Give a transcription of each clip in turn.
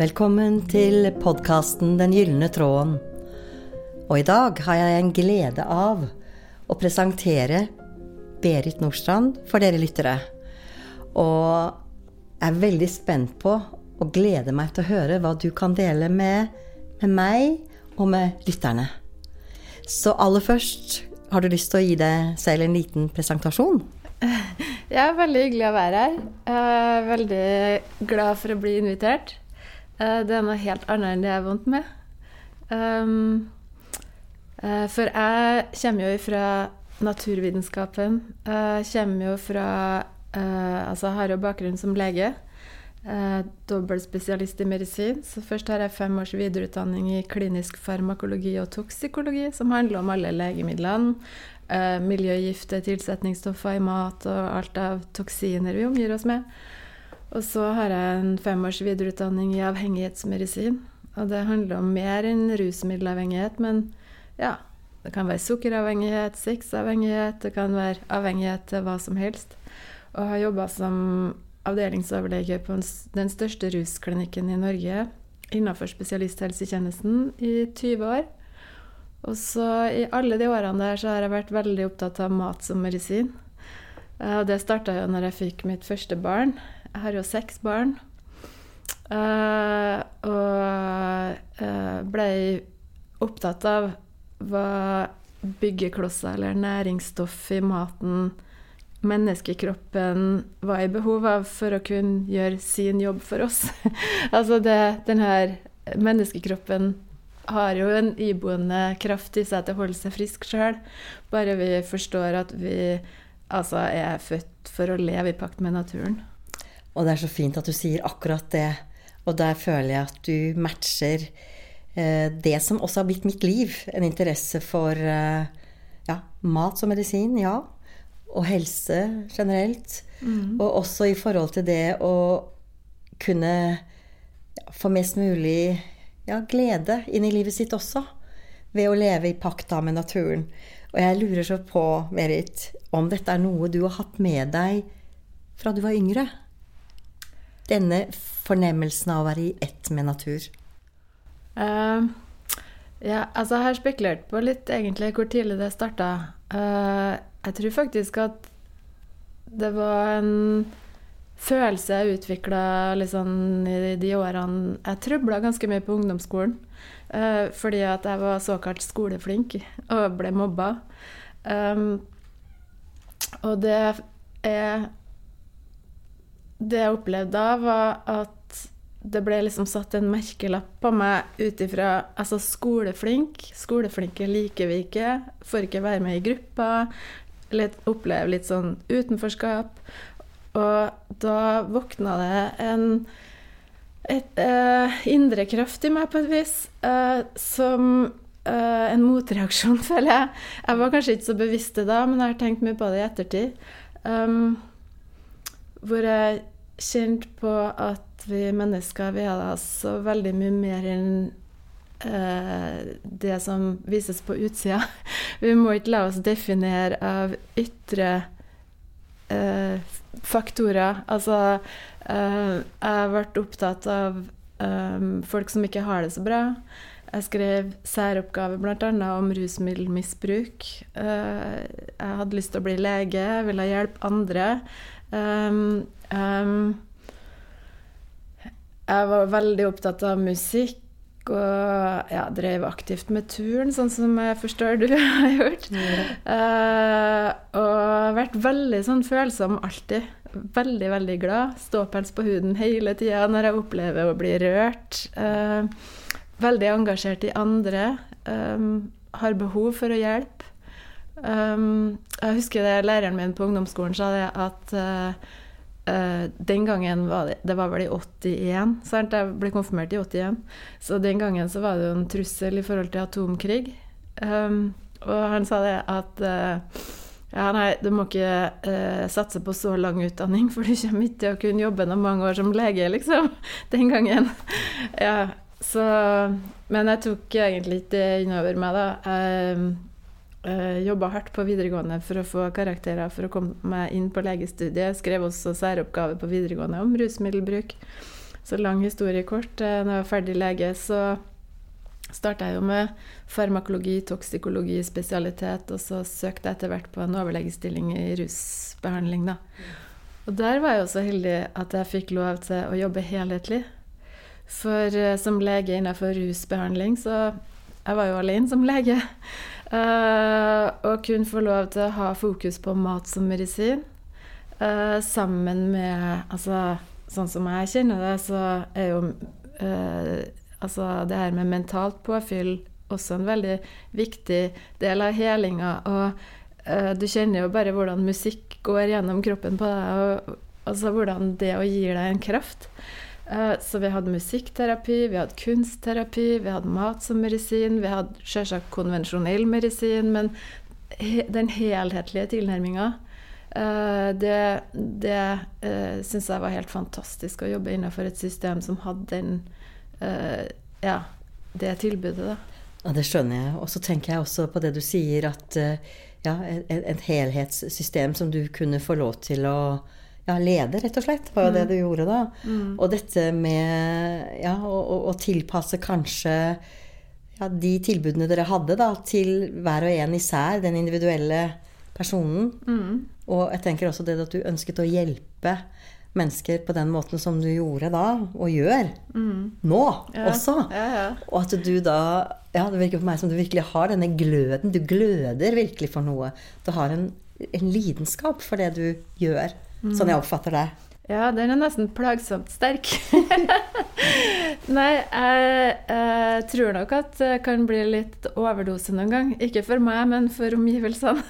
Velkommen til podkasten Den gylne tråden. Og i dag har jeg en glede av å presentere Berit Nordstrand for dere lyttere. Og jeg er veldig spent på og gleder meg til å høre hva du kan dele med, med meg og med lytterne. Så aller først, har du lyst til å gi deg selv en liten presentasjon? Ja, veldig hyggelig å være her. Jeg er veldig glad for å bli invitert. Eh, det er noe helt annet enn det jeg er vant med. Um, for jeg kommer jo fra naturvitenskapen. Jeg kommer jo fra uh, Altså, har jo bakgrunn som lege. Uh, Dobbeltspesialist i medisin. Så først har jeg fem års videreutdanning i klinisk farmakologi og toksikologi, som handler om alle legemidlene. Miljøgifter, tilsetningsstoffer i mat og alt av toksiner vi omgir oss med. Og så har jeg en femårs videreutdanning i avhengighetsmedisin. Og det handler om mer enn rusmiddelavhengighet, men ja. Det kan være sukkeravhengighet, sexavhengighet, det kan være avhengighet til hva som helst. Og har jobba som avdelingsoverlege på den største rusklinikken i Norge innenfor spesialisthelsetjenesten i 20 år. Og så i alle de årene der så har jeg vært veldig opptatt av mat som medisin. Og det starta jo når jeg fikk mitt første barn. Jeg har jo seks barn. Uh, og uh, ble opptatt av hva byggeklosser eller næringsstoff i maten menneskekroppen var i behov av for å kunne gjøre sin jobb for oss. altså det, den her menneskekroppen har jo en iboende kraft i seg til å holde seg frisk sjøl, bare vi forstår at vi altså er født for å leve i pakt med naturen. Og det er så fint at du sier akkurat det. Og der føler jeg at du matcher eh, det som også har blitt mitt liv. En interesse for eh, ja, mat som medisin, ja. Og helse generelt. Mm. Og også i forhold til det å kunne ja, få mest mulig ja, glede inn i livet sitt også. Ved å leve i pakt med naturen. Og jeg lurer så på, Merit, om dette er noe du har hatt med deg fra du var yngre? Denne fornemmelsen av å være i ett med natur? Uh, ja, altså jeg har spekulert på litt egentlig hvor tidlig det starta. Uh, jeg tror faktisk at det var en følelse jeg utvikla liksom, i de årene Jeg trøbla ganske mye på ungdomsskolen. Uh, fordi at jeg var såkalt skoleflink og ble mobba. Um, og det er det jeg opplevde da, var at det ble liksom satt en merkelapp på meg ut ifra altså skoleflink. Skoleflinke liker vi ikke. Får ikke være med i gruppa. Oppleve litt sånn utenforskap. Og da våkna det en et uh, indre kraft i meg, på et vis, uh, som uh, en motreaksjon, føler jeg. Jeg var kanskje ikke så bevisst det da, men jeg har tenkt mye på det i ettertid. Um, hvor jeg kjente på at vi mennesker vi er så veldig mye mer enn eh, det som vises på utsida. Vi må ikke la oss definere av ytre eh, faktorer. Altså eh, Jeg vært opptatt av eh, folk som ikke har det så bra. Jeg skrev særoppgave bl.a. om rusmiddelmisbruk. Eh, jeg hadde lyst til å bli lege, jeg ville hjelpe andre. Um, jeg var veldig opptatt av musikk og ja, drev aktivt med turn, sånn som jeg forstår du har gjort. Mm. Uh, og vært veldig sånn følsom alltid. Veldig, veldig glad. Ståpels på huden hele tida når jeg opplever å bli rørt. Uh, veldig engasjert i andre. Um, har behov for å hjelpe. Um, jeg husker det læreren min på ungdomsskolen sa det at uh, den gangen var det Det var vel i 81, sant? Jeg ble konfirmert i 81. Så den gangen så var det jo en trussel i forhold til atomkrig. Um, og han sa det at uh, ja, nei, du må ikke uh, satse på så lang utdanning, for du kommer ikke til å kunne jobbe noen mange år som lege, liksom. Den gangen. ja, så Men jeg tok egentlig ikke det innover meg, da. Jeg, Uh, Jobba hardt på videregående for å få karakterer for å komme meg inn på legestudiet. Skrev også særoppgave på videregående om rusmiddelbruk. Så lang historie kort. Når jeg var ferdig lege, så starta jeg jo med farmakologi, toksikologi, spesialitet, og så søkte jeg etter hvert på en overlegestilling i rusbehandling, da. Og der var jeg også heldig at jeg fikk lov til å jobbe helhetlig. For uh, som lege innenfor rusbehandling, så Jeg var jo alene som lege. Uh, og kun få lov til å ha fokus på mat som medisin. Uh, sammen med Altså, sånn som jeg kjenner det, så er jo altså det her med mentalt påfyll også en veldig viktig del av helinga. Og uh, du kjenner jo bare hvordan musikk går gjennom kroppen på deg, og altså hvordan det å gi deg en kraft. Uh, så vi hadde musikkterapi, vi hadde kunstterapi, vi hadde mat som medisin, vi hadde selvsagt konvensjonell medisin, men den helhetlige tilnærminga uh, det, det uh, syns jeg var helt fantastisk å jobbe innenfor et system som hadde den ja, det tilbudet, da. Ja, Det skjønner jeg. Og så tenker jeg også på det du sier, at ja, et helhetssystem som du kunne få lov til å ja, lede, rett og slett. var jo mm. det du gjorde da. Mm. Og dette med ja, å, å, tilpasse kanskje ja, de tilbudene dere hadde da, til hver og en især, den individuelle personen. Mm. Og jeg tenker også det at du ønsket å hjelpe mennesker på den måten som du gjorde da, og gjør mm. nå ja. også. Ja, ja. Og at du da Ja, det virker på meg som du virkelig har denne gløden. Du gløder virkelig for noe. Du har en, en lidenskap for det du gjør. Mm. Sånn jeg oppfatter det. Ja, den er nesten plagsomt sterk. Nei, jeg, jeg, tror nok at det kan bli litt overdose noen gang. Ikke for meg, men for omgivelsene.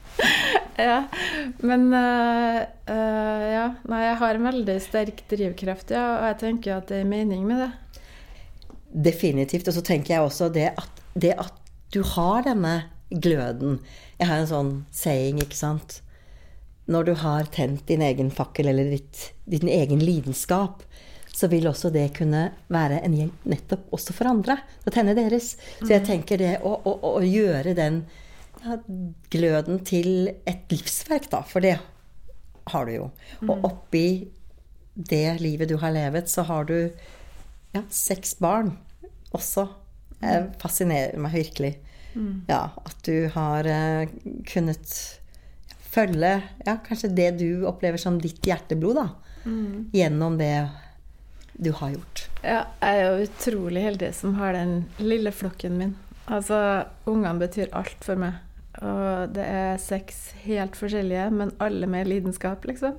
ja. Men uh, uh, ja. Nei, jeg har en veldig sterk drivkraft, ja, og jeg tenker at det er mening med det. Definitivt. Og så tenker jeg også det at, det at du har denne gløden Jeg har en sånn saying, ikke sant. Når du har tent din egen fakkel eller ditt, din egen lidenskap, så vil også det kunne være en hjelp nettopp også for andre. Å tenne deres. Så jeg mm. tenker det å, å, å gjøre den ja, gløden til et livsverk, da. For det har du jo. Og mm. oppi det livet du har levet, så har du ja, seks barn også. Det mm. fascinerer meg virkelig. Ja, at du har uh, kunnet følge ja, kanskje det du opplever som ditt hjerteblod, da. Mm. Gjennom det du har gjort. Ja, jeg er jo utrolig heldig som har den lille flokken min. Altså, ungene betyr alt for meg. Og det er seks helt forskjellige, men alle med lidenskap, liksom.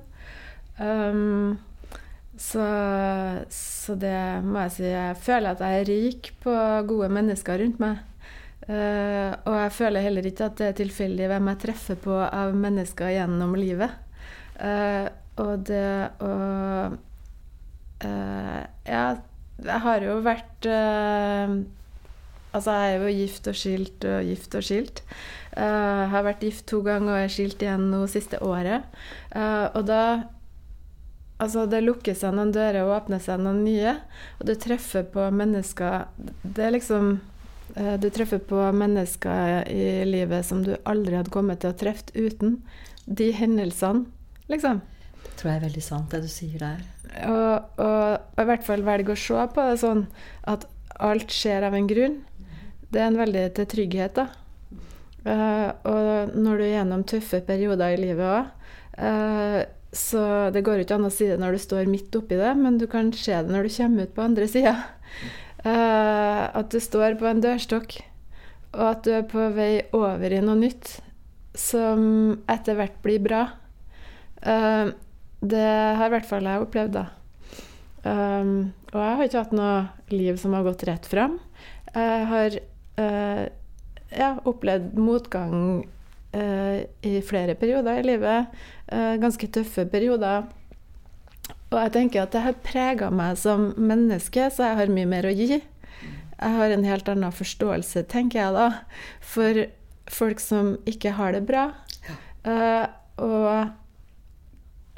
Um, så, så, det må jeg si Jeg føler at jeg er rik på gode mennesker rundt meg. Uh, og jeg føler heller ikke at det er tilfeldig hvem jeg treffer på av mennesker gjennom livet. Uh, og det å uh, Ja, jeg har jo vært Altså, jeg er jo gift og skilt og gift og skilt. Uh, har vært gift to ganger og er skilt igjen nå siste året. Og da Altså, det lukker seg noen dører og åpner seg noen nye. Og du treffer på mennesker Det er liksom Du treffer på mennesker i livet som du aldri hadde kommet til å treffe uten de hendelsene, liksom. Det tror jeg er veldig sant, det du sier der. Og, og, og i hvert fall velge å se på det sånn at alt skjer av en grunn. Det er en veldig til trygghet, da. Uh, og når du er gjennom tøffe perioder i livet òg, eh, så det går ikke an å si det når du står midt oppi det, men du kan se det når du kommer ut på andre sida. Uh, at du står på en dørstokk, og at du er på vei over i noe nytt som etter hvert blir bra. det har i hvert fall jeg opplevd, da. Um, og jeg har ikke hatt noe liv som har gått rett fram. Jeg har ja, opplevd motgang eh, i flere perioder i livet. Eh, ganske tøffe perioder. Og jeg tenker at det har prega meg som menneske, så jeg har mye mer å gi. Jeg har en helt annen forståelse, tenker jeg da, for folk som ikke har det bra. Ja. Uh, og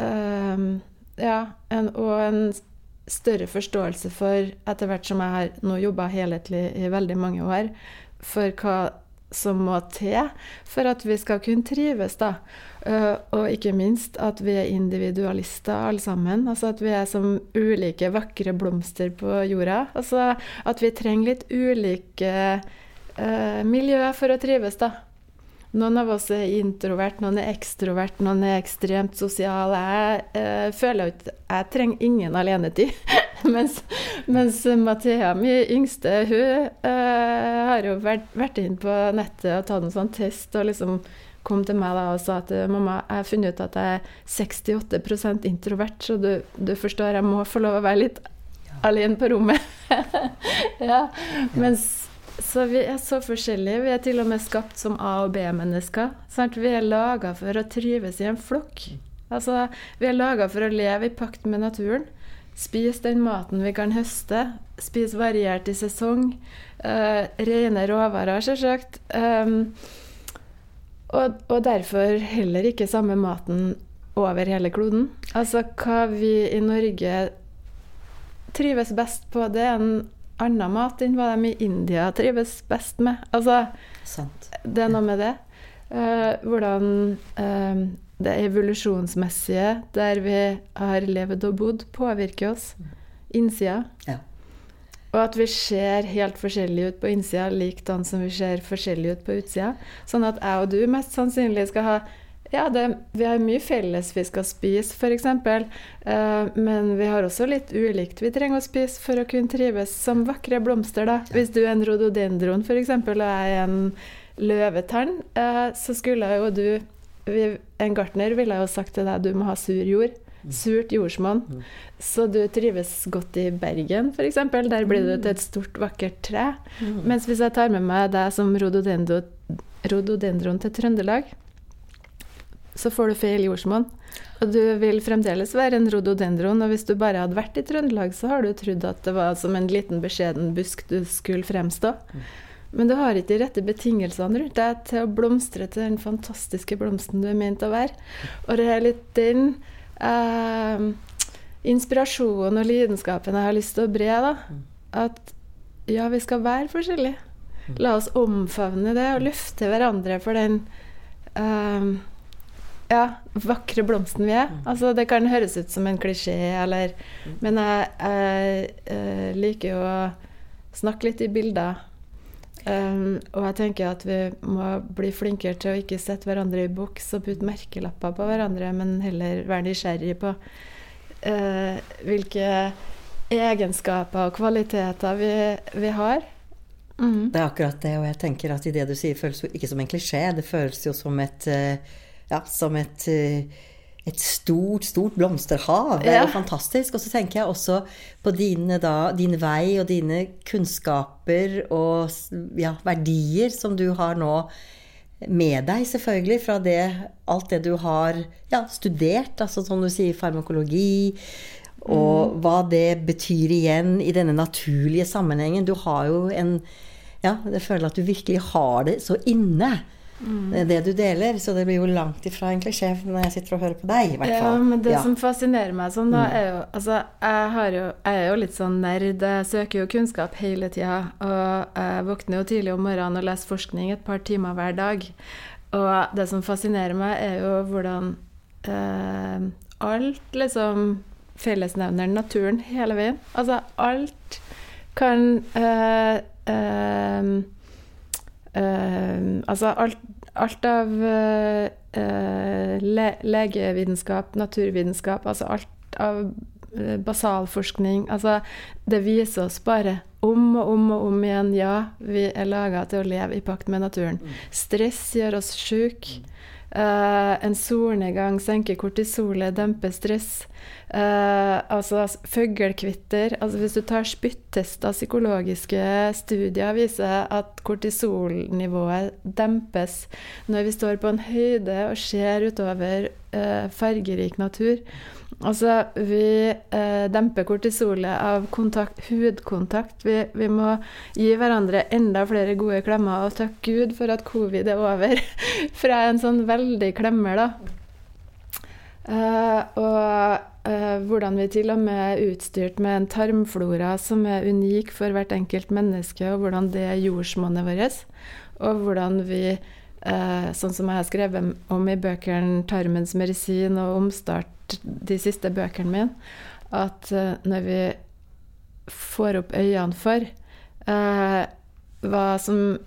um, ja, en, og en større forståelse for, etter hvert som jeg har nå jobba helhetlig i veldig mange år, for hva som må til for at vi skal kunne trives, da. Uh, og ikke minst at vi er individualister alle sammen. Altså at vi er som ulike vakre blomster på jorda. Altså at vi trenger litt ulike uh, miljø for å trives, da. Noen av oss er introvert, noen er ekstrovert, noen er ekstremt sosiale. Jeg eh, føler at jeg trenger ingen alenetid. mens, mens Mathea, min yngste, hun eh, har jo vært, vært inn på nettet og tatt en sånn test og liksom kom til meg da og sa at mamma, jeg har funnet ut at jeg er 68% introvert, så du, du, forstår, jeg må få lov å være litt alene på rommet. ja. Mens så vi er så forskjellige. Vi er til og med skapt som A- og B-mennesker. Vi er laga for å trives i en flokk. Altså, vi er laga for å leve i pakt med naturen. Spise den maten vi kan høste. Spise variert i sesong. Uh, rene råvarer, selvsagt. Um, og, og, derfor heller ikke samme maten over hele kloden. Altså hva vi i Norge trives best på, det er en annen mat enn hva de i India trives best med. Altså, Sant. det er noe med det. Uh, hvordan uh, det evolusjonsmessige, der vi har levd og bodd, påvirker oss. Innsida. Ja. Og at vi ser helt forskjellig ut på innsida, likedan som vi ser forskjellig ut på utsida. Sånn at jeg og du mest sannsynlig skal ha ja, det, vi har mye felles vi skal spise, f.eks. Uh, men vi har også litt ulikt vi trenger å spise for å kunne trives som vakre blomster. da. Hvis du er en rododendron f.eks. og jeg er en løvetann, uh, så skulle jo du vi, En gartner ville jo sagt til deg du må ha sur jord. Mm. Surt jordsmonn. Mm. Så du trives godt i Bergen, f.eks. Der blir du til et stort, vakkert tre. Mm. Mens hvis jeg tar med meg deg som rododendro, rododendron til Trøndelag, så får du feil jordsmonn. Og du vil fremdeles være en rododendron, og hvis du bare hadde vært i Trøndelag, så har du trodd at det var som en liten, beskjeden busk du skulle fremstå. Mm. Men du har ikke de rette betingelsene rundt deg til å blomstre til den fantastiske blomsten du er ment å være. Og det er litt den inspirasjonen og lidenskapen jeg har lyst til å bre. da. Mm. At ja, vi skal være forskjellige. Mm. La oss omfavne det og løfte hverandre for den eh, ja, vakre blomsten vi er. Mm. Altså, det kan høres ut som en klisjé, eller. Men jeg, jeg, jeg, eh, liker jo å snakke litt i bilder. Um, og jeg tenker at vi må bli flinkere til å ikke sette hverandre i boks og putte merkelapper på hverandre, men heller være nysgjerrig på uh, hvilke egenskaper og kvaliteter vi, vi har. Mm. Det er akkurat det, og jeg tenker at i det du sier, føles jo ikke som en klisjé. Det føles jo som et uh, ja, som et, eh, et stort, stort blomsterhav. Det er ja. jo fantastisk. Og så tenker jeg også på dine, da, din vei og dine kunnskaper og ja, verdier som du har nå med deg, selvfølgelig, fra det, alt det du har ja, studert, altså som du sier, farmakologi, og mm. hva det betyr igjen i denne naturlige sammenhengen. Du har jo en Ja, jeg føler at du virkelig har det så inne. Mm. Det du deler, så det blir jo langt ifra en klisjé når jeg sitter og hører på deg. i hvert fall. Ja, men Det ja. som fascinerer meg sånn, da, mm. er jo Altså, jeg, jo, jeg, er jo litt sånn nerd. Jeg søker jo kunnskap hele tida. Og jeg våkner jo tidlig om morgenen og leser forskning et par timer hver dag. Og det som fascinerer meg, er jo hvordan eh, alt liksom Fellesnevneren naturen hele veien. Altså alt kan eh, eh, Uh, altså alt, alt av uh, le legevitenskap, naturvitenskap, altså alt av uh, basalforskning Altså, det viser oss bare om og om og om igjen ja, vi er laga til å leve i pakt med naturen. Mm. Stress gjør oss sjuke. Uh, en solnedgang senker kortisolet, demper stress. Uh, altså fuglekvitter altså Hvis du tar spyttester, psykologiske studier viser at kortisolnivået dempes når vi står på en høyde og ser utover uh, fargerik natur. Altså, vi eh, demper kortisolet av kontakt, hudkontakt. Vi, vi, må gi hverandre enda flere gode klemmer, og takk Gud for at covid er over. Er en sånn veldig klemmer, da. Eh, og eh, hvordan vi til og med er utstyrt med en tarmflora som er unik for hvert enkelt menneske, og hvordan det er jordsmonnet vårt. Og hvordan vi, eh, sånn som jeg har skrevet om i bøkene 'Tarmens medisin' og 'Omstart', de siste bøkene mine, at eh, når vi får opp øynene for eh, hva som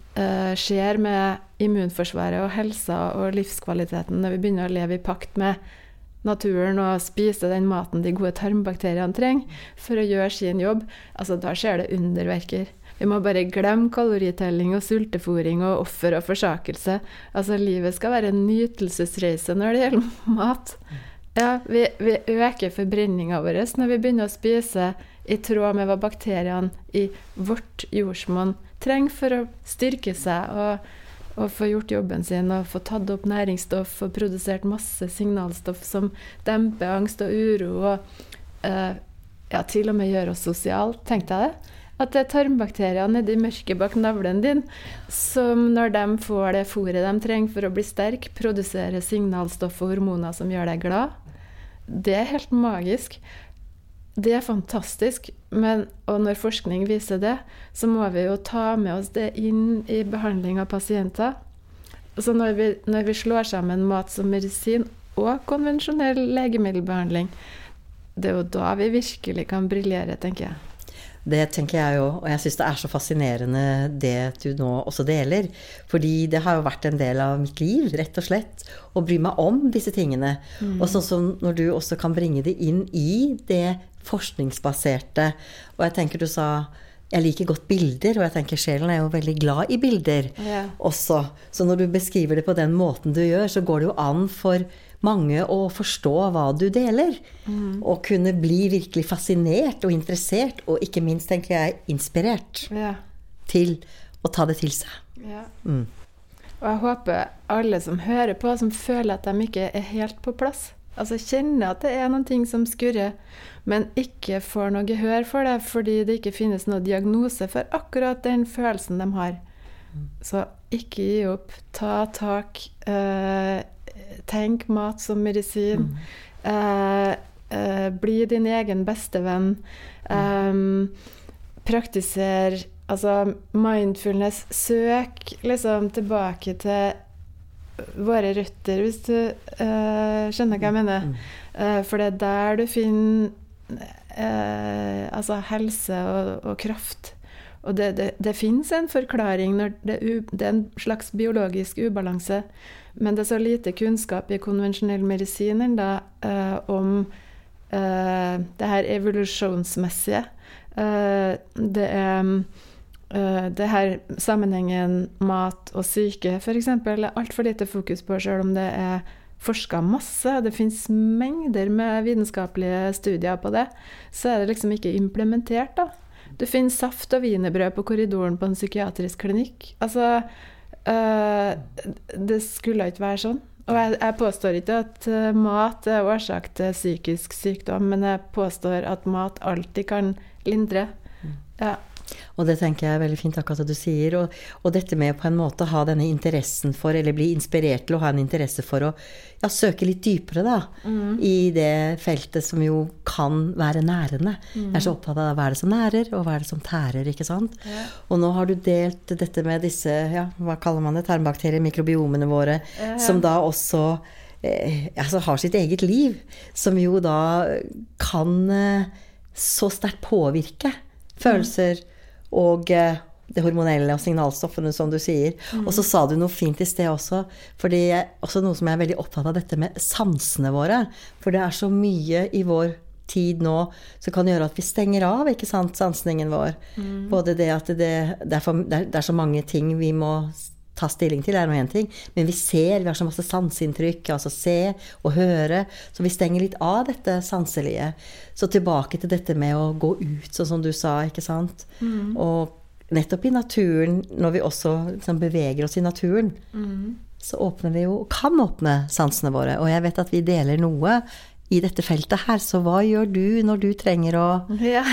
skjer med immunforsvaret og helsa og livskvaliteten når vi begynner å leve i pakt med naturen og spise den maten de gode tarmbakteriene trenger for å gjøre sin jobb, altså da skjer det underverker. Vi må bare glemme kaloritelling og sultefòring og offer og forsakelse. Altså, livet skal være en nytelsesreise når det gjelder mat. Ja, vi, vi øker forbrenninga vår når vi begynner å spise i tråd med hva bakteriene i vårt jordsmonn trenger for å styrke seg og, og, få gjort jobben sin og få tatt opp næringsstoff og produsert masse signalstoff som demper angst og uro og uh, ja, til og med gjør oss sosiale. Tenkte jeg det? At det er tarmbakterier nedi mørket bak navlen din som når de får det fôret de trenger for å bli sterk, produserer signalstoff og hormoner som gjør deg glad. Det er helt magisk. Det er fantastisk, men, og når forskning viser det, så må vi jo ta med oss det inn i behandling av pasienter. Så når vi, når vi slår sammen mat som medisin og konvensjonell legemiddelbehandling, det er jo da vi virkelig kan briljere, tenker jeg. Det tenker jeg jo, og jeg syns det er så fascinerende det du nå også deler. Fordi det har jo vært en del av mitt liv, rett og slett, å bry meg om disse tingene. Mm. Og sånn som når du også kan bringe det inn i det forskningsbaserte. Og jeg tenker du sa jeg liker godt bilder, og jeg tenker sjelen er jo veldig glad i bilder ja. også. Så når du beskriver det på den måten du gjør, så går det jo an for mange å forstå hva du deler. Mm. Og kunne bli virkelig fascinert og interessert, og ikke minst, tenker jeg, inspirert ja. til å ta det til seg. Ja. Mm. Og jeg håper alle som hører på, som føler at de ikke er helt på plass, altså kjenner at det er noen ting som skurrer, men ikke får noe gehør for det fordi det ikke finnes noen diagnose for akkurat den følelsen de har. Mm. Så ikke gi opp. Ta tak. Eh, Tenk mat som medisin. Mm. Eh, eh, bli din egen bestevenn. Um, praktiser altså mindfulness. Søk liksom tilbake til våre røtter, hvis du uh, skjønner hva jeg mener. Uh, for det er der du finner uh, altså helse og, og kraft. Og det, det, det fins en forklaring når det, det, er en slags biologisk ubalanse. Men det er så lite kunnskap i konvensjonell medisin da, eh, om eh, det her evolusjonsmessige. Eh, det er eh, det her sammenhengen mat og syke f.eks. er altfor lite fokus på, selv om det er forska masse. Det fins mengder med vitenskapelige studier på det. Så er det liksom ikke implementert, da. Du finner saft og wienerbrød på korridoren på en psykiatrisk klinikk. Altså, Uh, det skulle ikke være sånn. Og jeg, jeg, påstår ikke at uh, mat er årsak til psykisk sykdom, men jeg påstår at mat alltid kan lindre. Mm. Ja. Og det tenker jeg er veldig fint akkurat det du sier. Og, og, dette med på en måte ha denne interessen for, eller bli inspirert til å ha en interesse for å ja, søke litt dypere da, mm. i det feltet som jo kan være nærende. Mm. Jeg er så opptatt av hva er det som nærer, og hva er det som tærer, ikke sant. Ja. Og nå har du delt dette med disse, ja, hva kaller man det, tarmbakterier, mikrobiomene våre, ja. som da også eh, altså har sitt eget liv, som jo da kan eh, så sterkt påvirke følelser. Mm og eh, det hormonelle og signalstoffene, som du sier. Mm. Og så sa du noe fint i sted også. fordi også noe som jeg er veldig opptatt av, dette med sansene våre. For det er så mye i vår tid nå som kan gjøre at vi stenger av ikke sant, sansningen vår. Mm. Både det at det, det, er for, det, er så mange ting vi må ta stilling til, er nå én ting, men vi ser, vi har så masse sanseinntrykk, altså se og høre, så vi stenger litt av dette sanselige. Så tilbake til dette med å gå ut, sånn som du sa, ikke sant. Mm. Og nettopp i naturen, når vi også liksom, beveger oss i naturen, mm. så åpner vi jo, kan åpne sansene våre. Og jeg vet at vi deler noe i dette feltet her, så hva gjør du når du trenger å ja.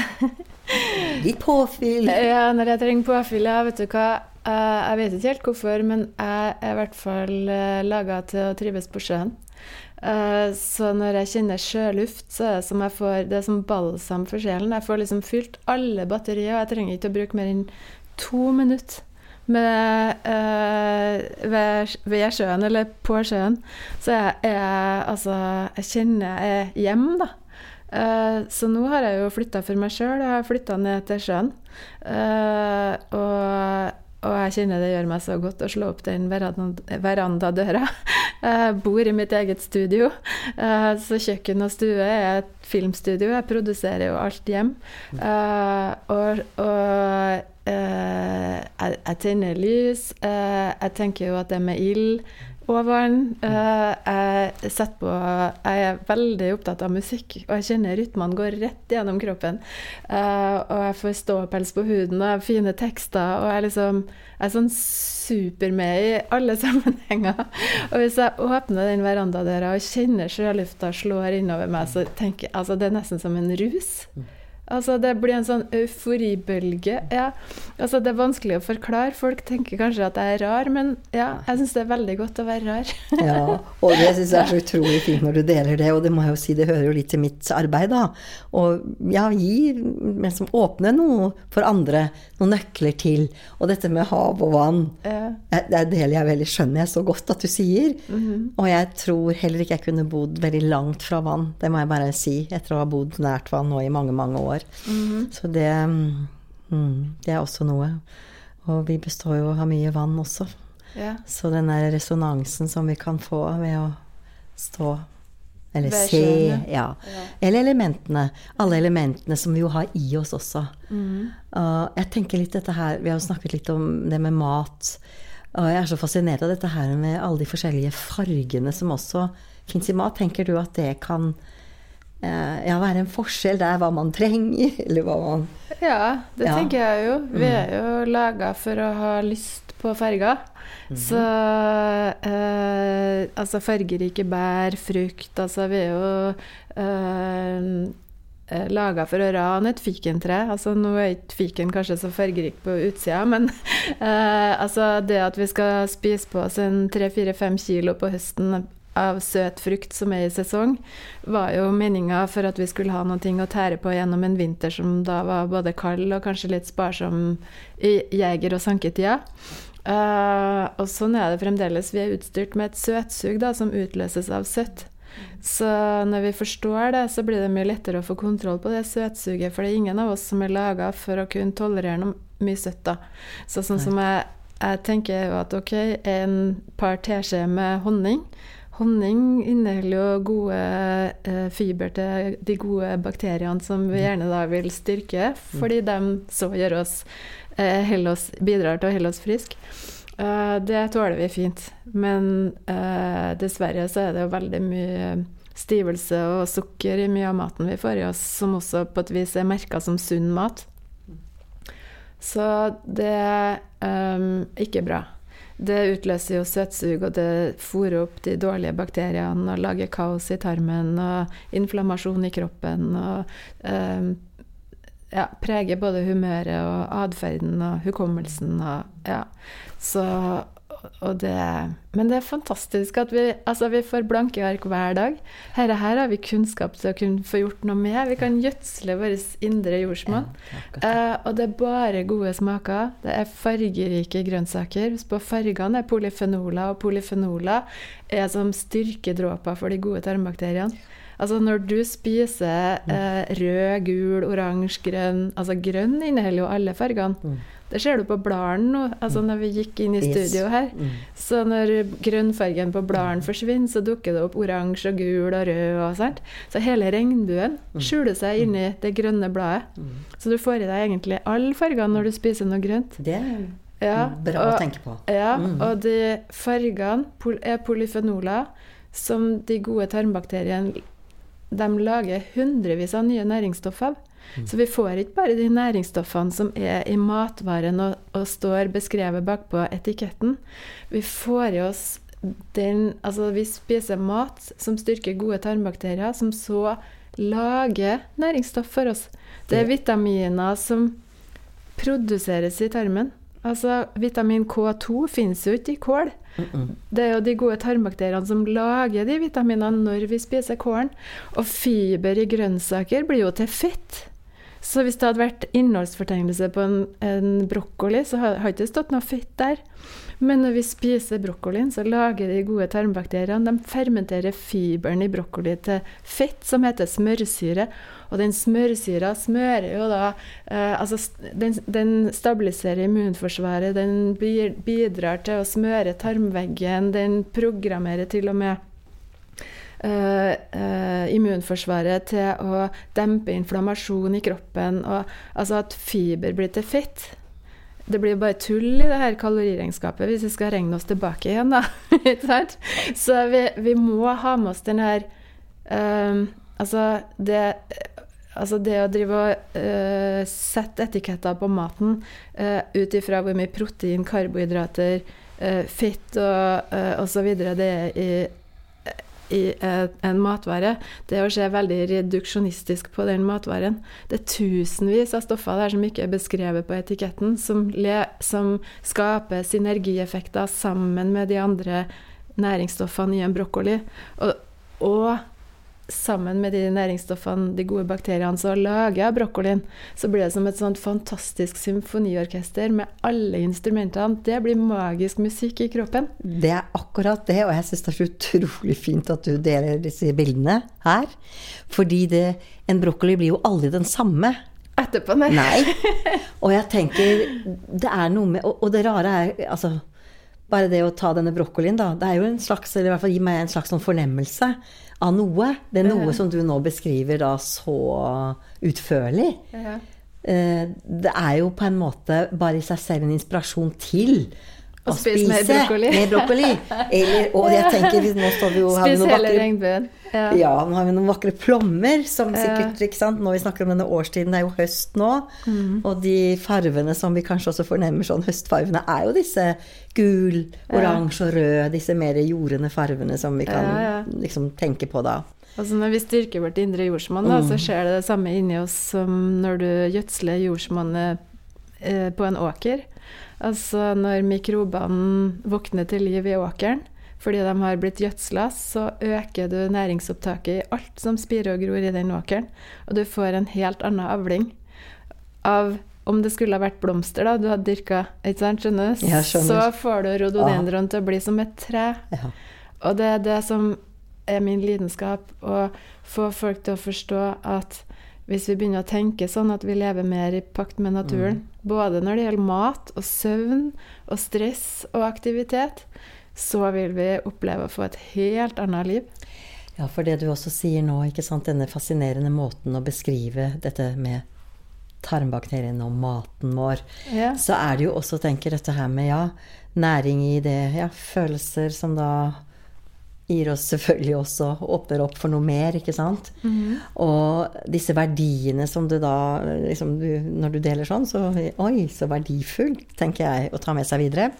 Litt påfyll? Ja, når jeg trenger påfyll, ja, vet du hva. Eh, jeg vet ikke helt hvorfor, men jeg er i hvert fall uh, laga til å trives på sjøen. Uh, så når jeg kjenner sjøluft, så er det som får Det er som balsam for sjelen. Jeg får liksom fylt alle batterier, og jeg trenger ikke å bruke mer enn to minutter med, uh, ved, ved, sjøen eller på sjøen. Så jeg, jeg, altså, jeg kjenner jeg er hjemme, da. Uh, så nå har jeg jo flytta for meg sjøl. Jeg har flytta ned til sjøen. og og jeg kjenner det gjør meg så godt å slå opp den verandadøra. Jeg bor i mitt eget studio, eh, så kjøkken og stue er et filmstudio. Jeg produserer jo alt hjem. Eh, og, og eh, jeg, tenner lys. Jeg tenker jo at det med ild og vann. Jeg, på, jeg er veldig opptatt av musikk, og jeg kjenner rytmene går rett gjennom kroppen. Og jeg får ståpels på huden, og jeg har fine tekster, og jeg liksom jeg er sånn super med i alle sammenhenger. Og hvis jeg åpner den verandadøra og kjenner sjølufta slår innover meg, så tenker jeg altså det er nesten som en rus. Altså, det blir en sånn euforibølge. Ja. Altså, det er vanskelig å forklare. Folk tenker kanskje at jeg er rar, men ja, jeg syns det er veldig godt å være rar. ja, og det syns jeg er så utrolig fint når du deler det, og det må jeg jo si, det hører jo litt til mitt arbeid, da. Og ja, gi, men som åpne noe for andre, noen nøkler til. Og dette med hav og vann, ja. det deler jeg veldig, skjønner jeg så godt at du sier. Mm -hmm. Og jeg tror heller ikke jeg kunne bodd veldig langt fra vann, det må jeg bare si, etter å ha bodd nært vann nå i mange, mange år år. Mm. Så det, mm, det er også noe. Og vi består jo av mye vann også. Ja. Så den der resonansen som vi kan få ved å stå eller se. Ja. Eller elementene. Alle elementene som vi jo har i oss også. Mm. Uh, jeg tenker litt dette her Vi har jo snakket litt om det med mat. Og jeg er så fascinert av dette her med alle de forskjellige fargene som også fins i mat. Tenker du at det kan ja, være en forskjell der hva man trenger, eller hva man Ja, det ja. tenker jeg jo. Vi mm. er jo laga for å ha lyst på farger. Mm -hmm. Så eh, altså fargerike bær, frukt Altså vi er jo eh, eh laga for å rane et fikentre. Altså, nå er ikke fiken kanskje så fargerik på utsida, men eh, altså det at vi skal spise på oss en tre-fire-fem kilo på høsten av søt frukt som er i sesong, var jo meninga for at vi skulle ha noe å tære på gjennom en vinter som da var både kald og kanskje litt sparsom i jeger- og sanketida. Uh, og sånn er det fremdeles. Vi er utstyrt med et søtsug da, som utløses av søtt. Så når vi forstår det, så blir det mye lettere å få kontroll på det søtsuget. For det er ingen av oss som er laga for å kunne tolerere noe mye søtt. da. Så sånn som jeg, jeg tenker jo at ok, en par teskjeer med honning Honning inneholder jo gode eh, fiber til de gode bakteriene som vi mm. gjerne da vil styrke, mm. fordi de så gjør oss, eh, oss bidrar til å holde oss friske. Eh, det tåler vi fint. Men uh, dessverre så er det jo veldig mye stivelse og sukker i mye av maten vi får i oss, som også på et vis er merka som sunn mat. Så det er um, ikke bra. Det utløser jo søtsug, og det fôrer opp de dårlige bakteriene og lager kaos i tarmen og inflammasjon i kroppen. og um, ja, preger både humøret og atferden og hukommelsen. Og, ja. Så det, men det er fantastisk at vi, altså vi får blanke ark hver dag. Her, her har vi kunnskap til å kunne få gjort noe med. Vi kan gjødsle vår indre jordsmonn. Uh, og det er bare gode smaker. Det er fargerike grønnsaker. På fargene er polyfenoler, og polyfenoler er som styrkedråper for de gode tarmbakteriene. Altså når du spiser eh, rød, gul, oransje, grønn Altså grønn inneholder jo alle fargene. Mm. Det ser du på bladene nå. Altså når vi gikk inn i studio her. Mm. Så når grønnfargen på bladene forsvinner, så dukker det opp oransje og gul og rød og sånt. Så hele regnbuen mm. skjuler seg inni det grønne bladet. Mm. Så du får i deg egentlig alle fargene når du spiser noe grønt. Det ja, bra og, å tenke på. Ja, og de fargene er polyfenoler som de gode tarmbakteriene de lager hundrevis av nye næringsstoffer av. Mm. Så vi får ikke bare de næringsstoffene som er i matvaren og, og står beskrevet bakpå etiketten. Vi får i oss den Altså, vi spiser mat som styrker gode tarmbakterier, som så lager næringsstoff for oss. Det er vitaminer som produseres i tarmen. Altså, vitamin K2 finnes jo ikke i kål. Det er jo de gode tarmbakteriene som lager de vitaminene når vi spiser kålen. Og fiber i grønnsaker blir jo til fett. Så hvis det hadde vært innholdsfortegnelse på en, en brokkoli, så har det ikke stått noe fett der. Men når vi spiser brokkolien, så lager de gode tarmbakteriene De fermenterer fiberen i brokkoli til fett, som heter smørsyre. Og den smørsyra smører jo da eh, Altså, den, den, stabiliserer immunforsvaret, den bidrar til å smøre tarmveggen, den programmerer til og med immunforsvaret til å dempe inflammasjon i kroppen. Og, altså at fiber blir til fett. Det blir bare tull i det her kaloriregnskapet hvis vi skal regne oss tilbake igjen, da. Så vi, vi, må ha med oss den her um, Altså det Altså det å drive og uh, sette etiketter på maten uh, ut ifra hvor mye protein, karbohydrater, uh, fett og uh, osv. det er i, i en matvare, det å se veldig reduksjonistisk på den matvaren. Det er tusenvis av stoffer der som ikke er beskrevet på etiketten, som, le, som skaper synergieffekter sammen med de andre næringsstoffene i en brokkoli. Og, og sammen med de næringsstoffene, de gode bakteriene, så lager jeg brokkolien. Så blir det som et sånt fantastisk symfoniorkester med alle instrumentene. Det blir magisk musikk i kroppen. Det er akkurat det, og jeg syns det er så utrolig fint at du deler disse bildene her. Fordi det, en brokkoli blir jo aldri den samme. Etterpå, nei. nei. Og jeg tenker Det er noe med Og, og det rare er altså bare det å ta denne brokkolien, da. Det er jo en slags, eller i hvert fall gi meg en slags sånn fornemmelse av noe. Det er noe som du nå beskriver da så utførlig. Eh, det er jo på en måte bare i seg selv en inspirasjon til å spise, mer brokkoli. Mer brokkoli. Eller, og jeg tenker, nå står vi jo Spis hele vakre, Ja. ja. nå har vi noen vakre plommer som sikkert ikke sant? Når vi snakker om denne årstiden, det er jo høst nå. Mm. Og de farvene som vi kanskje også fornemmer sånn høstfarvene, er jo disse gul, oransje og rød, disse mer jordende farvene som vi kan ja, liksom tenke på da. Altså Når vi styrker vårt indre jordsmonn, mm. så skjer det det samme inni oss som når du gjødsler jordsmonnet eh, på en åker. Altså når mikrobene våkner til liv i åkeren fordi de har blitt gjødsla, så øker du næringsopptaket i alt som spirer og gror i den åkeren. Og du får en helt annen avling av om det skulle ha vært blomster da, du hadde dyrka, ikke sant, skjønner du? Så får du rododendron til å bli som et tre. Ja. Og det er det som er min lidenskap, å få folk til å forstå at hvis vi begynner å tenke sånn at vi lever mer i pakt med naturen, mm. både når det gjelder mat og søvn og stress og aktivitet, så vil vi oppleve å få et helt annet liv. Ja, for det du også sier nå, ikke sant, denne fascinerende måten å beskrive dette med tarmbakteriene og maten vår, ja. så er det jo også, tenker dette her med ja, næring i det, ja, følelser som da gir oss selvfølgelig også åpner opp for noe mer, ikke sant. Mm. Og disse verdiene som du da liksom, du, Når du deler sånn, så Oi, så verdifull, tenker jeg, å ta med seg videre.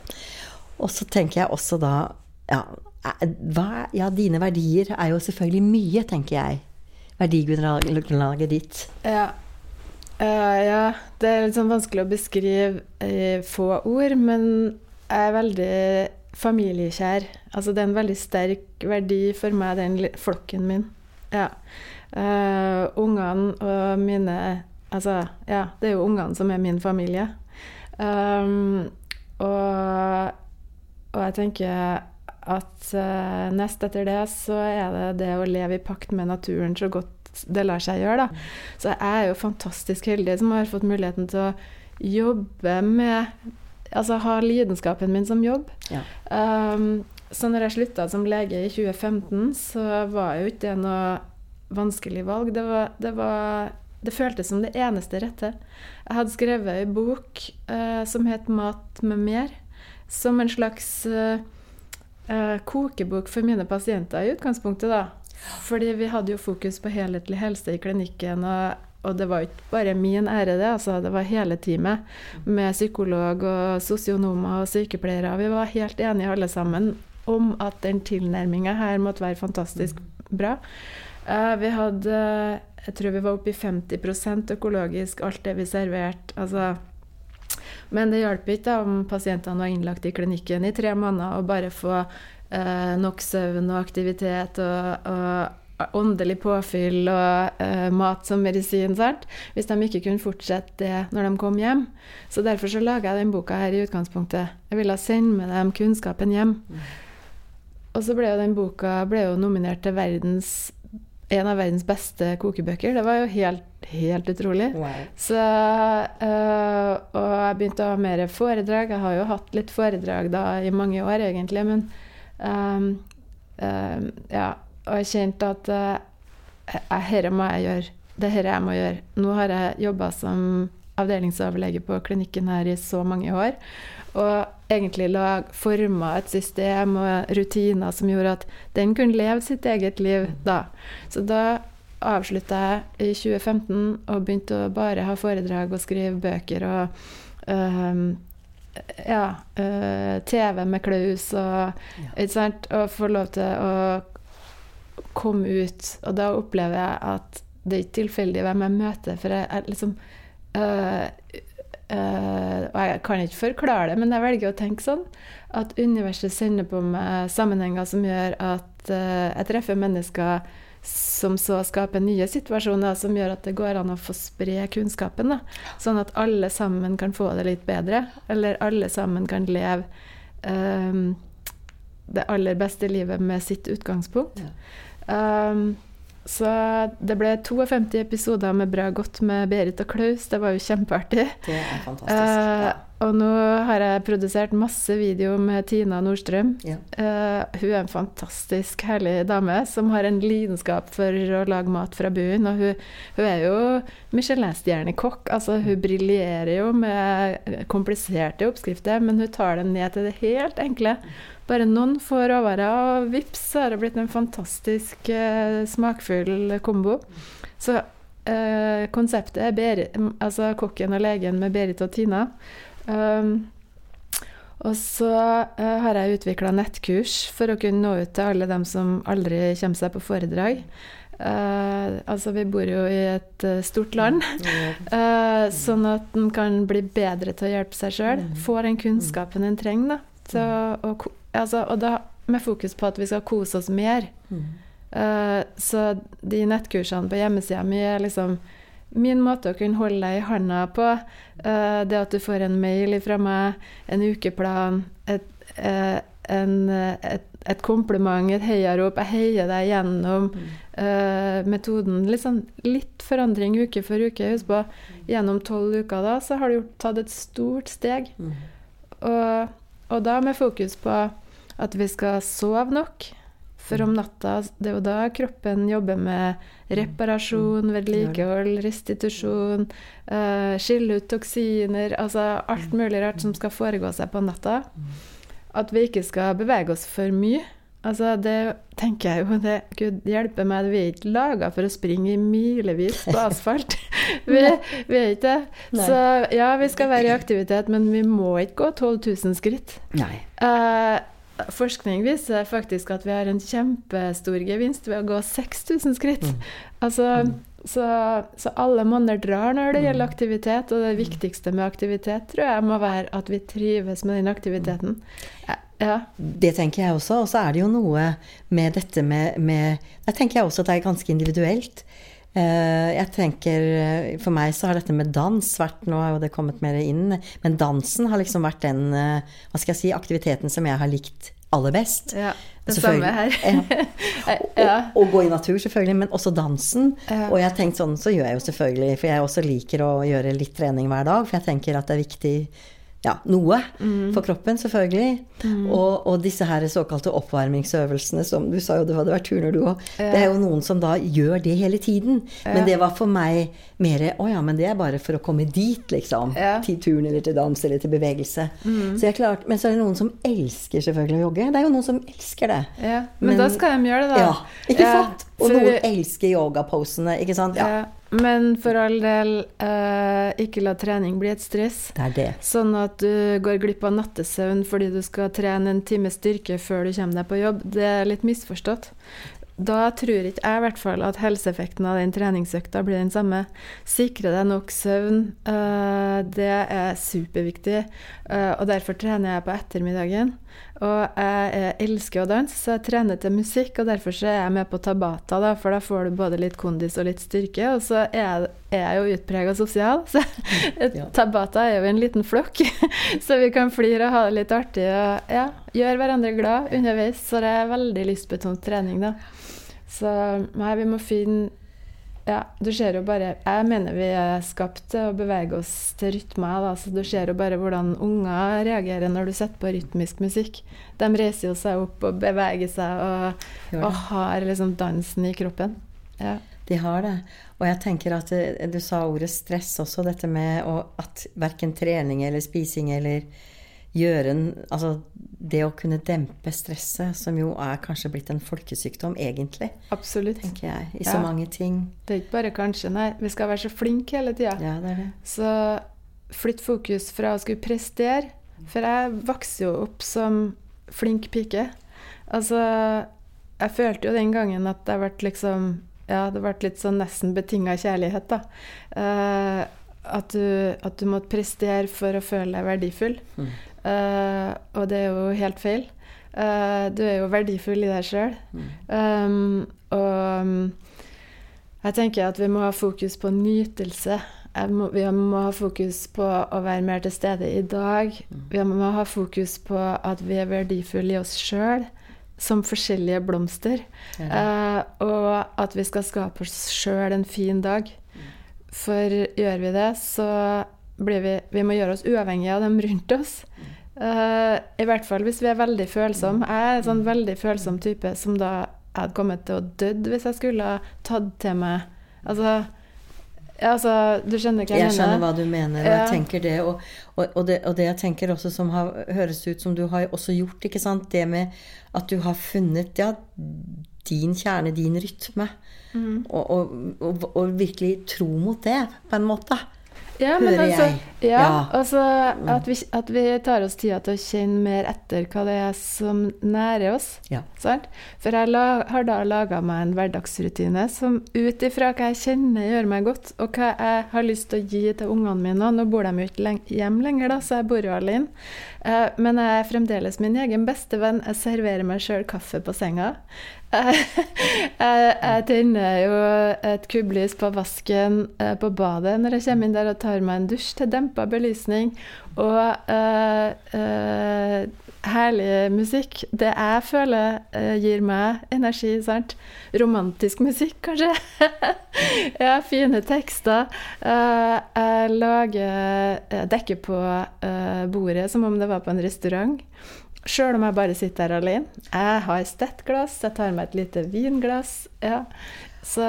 Og så tenker jeg også da ja, hva, ja, dine verdier er jo selvfølgelig mye, tenker jeg. Verdigrunnlaget ditt. Ja. Uh, ja. Det er litt sånn vanskelig å beskrive i få ord, men jeg er veldig familiekjær. Altså det er en veldig sterk verdi for meg, den flokken min. Ja. Uh, ungene og mine Altså, ja, det er jo ungene som er min familie. Um, og, og, jeg tenker at uh, nest etter det så er det det å leve i pakt med naturen så godt det lar seg gjøre, da. Så jeg er jo fantastisk heldig som har fått muligheten til å jobbe med altså ha lidenskapen min som jobb. Ja. Um, så når jeg slutta som lege i 2015, så var jo ikke det noe vanskelig valg. Det, var, det, var, det føltes som det eneste rette. Jeg hadde skrevet ei bok uh, som het 'Mat med mer', som en slags uh, uh, kokebok for mine pasienter i utgangspunktet, da. Fordi vi hadde jo fokus på helhetlig helse i klinikken. og og det var ikke bare min ære, det. altså Det var hele teamet med psykolog og sosionomer og sykepleiere. Vi var helt enige alle sammen om at den tilnærminga her måtte være fantastisk bra. Uh, vi hadde Jeg tror vi var oppe i 50% økologisk, alt det vi serverte. Altså, Men det hjalp ikke om pasientene var innlagt i klinikken i tre måneder og bare få eh, nok søvn og aktivitet og, og åndelig påfyll og eh, mat som medisin, sant? hvis de ikke kunne fortsette det når de kom hjem. Så derfor så laga jeg denne boka her i utgangspunktet. Jeg ville sende med dem kunnskapen hjem. Og så ble jo den boka ble jo nominert til verdens en av verdens beste kokebøker. Det var jo helt, helt utrolig. Wow. Så, øh, og jeg begynte å ha mer foredrag. Jeg har jo hatt litt foredrag da i mange år, egentlig, men øh, øh, Ja. Og jeg kjente at dette må jeg gjøre. Det er jeg må gjøre. Nå har jeg jobba som avdelingsoverlege på klinikken her i så mange år. Og egentlig lag, forma et system og rutiner som gjorde at den kunne leve sitt eget liv da. Så da avslutta jeg i 2015 og begynte å bare ha foredrag og skrive bøker og um, ja, uh, TV med Klaus og, ja. og få lov til å komme ut. Og da opplever jeg at det er ikke tilfeldig hvem jeg møter, for jeg, jeg liksom øh, øh, og jeg kan ikke forklare det, men jeg velger å tenke sånn. At universet sender på meg sammenhenger som gjør at øh, jeg treffer mennesker som så skaper nye situasjoner, som gjør at det går an å få spre kunnskapen. Da. Sånn at alle sammen kan få det litt bedre. Eller alle sammen kan leve um, det aller beste livet med sitt utgangspunkt. Ja. Um, så det ble 52 episoder med Bra godt med Berit og Klaus. Det var jo kjempeartig. Det er fantastisk. Uh, og nå har jeg produsert masse video med Tina Nordstrøm. Ja. Uh, hun er en fantastisk herlig dame som har en lidenskap for å lage mat fra bunnen. Og hun, hun er jo Michelin-stjernekokk. Altså, hun briljerer jo med kompliserte oppskrifter, men hun tar det ned til det helt enkle. Bare noen få råvarer, og vips, så har det blitt en fantastisk eh, smakfull kombo. Så eh, konseptet er Berit, altså kokken og legen med Berit og Tina. Um, og så uh, har jeg utvikla nettkurs for å kunne nå ut til alle dem som aldri kommer seg på foredrag. Uh, altså, vi bor jo i et uh, stort land, uh, sånn at en kan bli bedre til å hjelpe seg sjøl. Får Få den kunnskapen en trenger da, til å, å altså, og da med fokus på at vi skal kose oss mer. Mm. Uh, så de nettkursene på hjemmesida mi er liksom min måte å kunne holde deg i handa på. Uh, det at du får en mail fra meg, en ukeplan, et, uh, en, et, et, kompliment, et heiarop. Jeg heier deg gjennom mm. metoden. Liksom litt forandring uke for uke. Husk på, gjennom tolv uker da, så har du tatt et stort steg. Mm. Og, og da med fokus på at vi skal sove nok. For om natta Det er jo da kroppen jobber med reparasjon, vedlikehold, restitusjon, uh, skille ut toksiner Altså alt mulig rart som skal foregå seg på natta. At vi ikke skal bevege oss for mye. Altså, det tenker jeg jo det, Gud hjelpe meg, vi er ikke laga for å springe i milevis på asfalt. vi, vi, er ikke det. Så ja, vi skal være i aktivitet, men vi må ikke gå 12 000 skritt. Nei. Uh, Forskning viser faktisk at vi har en kjempestor gevinst ved å gå 6000 skritt. Mm. Altså, mm. Så, så, alle monner drar når det mm. gjelder aktivitet, og det viktigste med aktivitet tror jeg må være at vi trives med den aktiviteten. Ja. Det tenker jeg også. Og så er det jo noe med dette med, med Der tenker jeg også at det er ganske individuelt. Eh, jeg tenker, For meg så har dette med dans vært Nå har jo det kommet mer inn, men dansen har liksom vært den eh, hva skal jeg si, aktiviteten som jeg har likt aller best. Ja, det samme her. ja. Og, gå i natur, selvfølgelig, men også dansen. Ja. Og jeg har tenkt sånn, så gjør jeg jo selvfølgelig, for jeg også liker å gjøre litt trening hver dag, for jeg tenker at det er viktig ja, noe mm. for kroppen, selvfølgelig. Mm. Og, og, disse her såkalte oppvarmingsøvelsene som du sa jo det hadde vært turner, du òg. Ja. Det er jo noen som da gjør det hele tiden. Ja. Men det var for meg mer Å ja, men det er bare for å komme dit, liksom. Ja. Til turn eller til dans eller til bevegelse. Mm. Så jeg klart, Men så er det noen som elsker selvfølgelig å jogge. Det er jo noen som elsker det. Men, men, da skal de gjøre det, da. Ja, ikke sant? Og noen elsker yogaposene, ikke sant? Ja. Men for all del, eh, ikke la trening bli et stress. Det er det. Sånn at du går glipp av nattesøvn fordi du skal trene en time styrke før du kommer deg på jobb. Det er litt misforstått. da tror ikke jeg i hvert fall at helseeffekten av den treningsøkta blir den samme. Sikre deg nok søvn. Eh, det er superviktig. Eh, og derfor trener jeg på ettermiddagen. Og jeg, jeg, elsker å danse, så jeg trener til musikk. Og derfor så er jeg med på Tabata, da, for da får du både litt kondis og litt styrke. Og så er jeg, er jeg jo utprega sosial, så ja. Tabata er jo en liten flokk. så vi kan flire og ha det litt artig og ja, gjøre hverandre glad underveis. Så det er veldig lystbetont trening, da. Så nei, vi må finne ja, du ser jo bare Jeg mener vi er skapt til å bevege oss til rytmer. Da, så du ser jo bare hvordan unger reagerer når du setter på rytmisk musikk. De reiser jo seg opp og beveger seg og, og har liksom dansen i kroppen. Ja. De har det. Og jeg tenker at eh, du sa ordet stress også, dette med at verken trening eller spising eller gjøre en Altså det å kunne dempe stresset, som jo er kanskje blitt en folkesykdom, egentlig. Absolutt. Tenker jeg. I så mange ting. Det er ikke bare kanskje, nei. Vi skal være så flinke hele tida. Ja, det det. Så flytt fokus fra å skulle prestere. For jeg vokste jo opp som flink pike. Altså Jeg følte jo den gangen at det ble liksom Ja, det ble litt sånn nesten betinga kjærlighet, da. Uh, at du, at du måtte prestere for å føle deg verdifull. Mm. Uh, og det er jo helt feil. Uh, du er jo verdifull i deg sjøl. Mm. Um, og um, jeg tenker at vi må ha fokus på nytelse. Må, vi må ha fokus på å være mer til stede i dag. Mm. Vi må ha fokus på at vi er verdifulle i oss sjøl som forskjellige blomster. Ja. Uh, og at vi skal skape oss sjøl en fin dag. Mm. For gjør vi det, så vi Vi må gjøre oss uavhengige av dem rundt oss. Uh, I hvert fall hvis vi er veldig følsomme. Jeg er en sånn veldig følsom type som da jeg hadde kommet til å dødd hvis jeg skulle ha tatt til meg Altså, altså Du skjønner hva jeg, jeg mener? Jeg skjønner hva du mener, og jeg tenker det. Og, og, og, det. og, det. jeg tenker også som har, høres ut som du har også gjort, ikke sant, det med at du har funnet ja, din kjerne, din rytme. Mm. Og, virkelig tro mot det, på en måte. Ja, hører altså, jeg. Ja, altså at vi, at vi, tar oss tida til å kjenne mer etter hva det er som nærer oss. Ja. For jeg la, har da laga meg en hverdagsrutine som ut ifra hva jeg kjenner gjør meg godt, og hva jeg har lyst til å gi til ungene mine. Nå bor de jo ikke hjemme lenger, da, så jeg bor jo alene. Uh, men jeg er fremdeles min egen beste venn. Jeg serverer meg sjøl kaffe på senga. jeg, tenner jo et kubblys på vasken uh, på badet når jeg kommer inn der og tar meg en dusj til dempa belysning. Og uh, herlig musikk. Det jeg føler gir meg energi. sant? Romantisk musikk, kanskje. ja, fine tekster. jeg lager dekker på bordet som om det var på en restaurant. Sjøl om jeg bare sitter her alene. Jeg har stettglass, jeg tar meg et lite vinglass. Ja. Så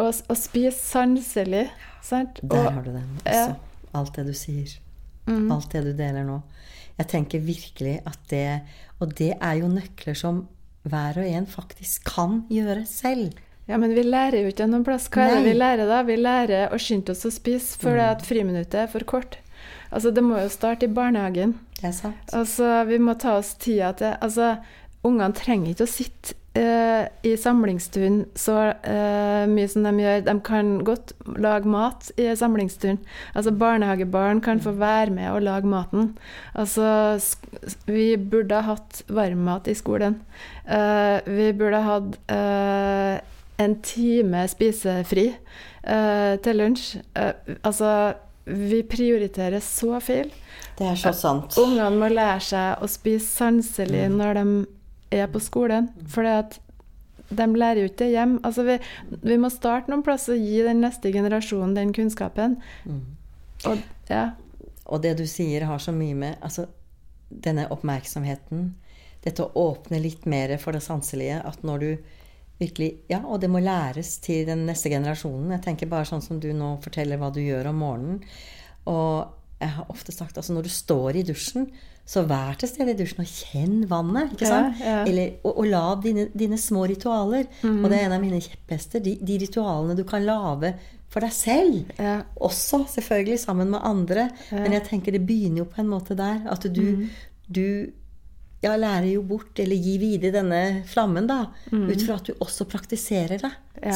å spise sanselig sant? Der har du den også. Ja. Alt det du sier. Mm. Alt det du deler nå. Jeg tenker virkelig at det Og det er jo nøkler som hver og en faktisk kan gjøre selv. Ja, men vi lærer jo ikke noen plass. Hva er det vi lærer da? Vi lærer å skynde oss å spise fordi mm. at friminuttet er for kort. Altså, det må jo starte i barnehagen. Det er sant. Altså, vi må ta oss tida til Altså, ungene trenger ikke å sitte uh, i samlingsstuen så uh, mye som de gjør. De kan godt lage mat i samlingsstuen. Altså, barnehagebarn kan få være med og lage maten. Altså, vi burde ha hatt varmmat i skolen. Uh, vi burde ha hatt en time spisefri til lunsj. altså vi prioriterer så feil. Det er så sant. Ungene må lære seg å spise sanselig mm. når de er på skolen. For de lærer jo ikke det hjem. Altså vi, vi, må starte noen plass og gi den neste generasjonen den kunnskapen. Mm. Og, ja. og, det du sier, har så mye med altså, denne oppmerksomheten. Dette å åpne litt mer for det sanselige. At når du virkelig Ja, og det må læres til den neste generasjonen. Jeg tenker bare sånn som du nå forteller hva du gjør om morgenen. Og jeg har ofte sagt altså når du står i dusjen, så vær til stede i dusjen og kjenn vannet. ikke sant? Ja, ja. Eller, og, og lag dine, dine, små ritualer. Mm. Og det er en av mine kjepphester. De, de, ritualene du kan lage for deg selv. Ja. Også selvfølgelig sammen med andre. Men jeg tenker det begynner jo på en måte der. At du, mm. du ja, lærer jo bort, eller gir videre denne flammen, da. Ut fra at du også praktiserer det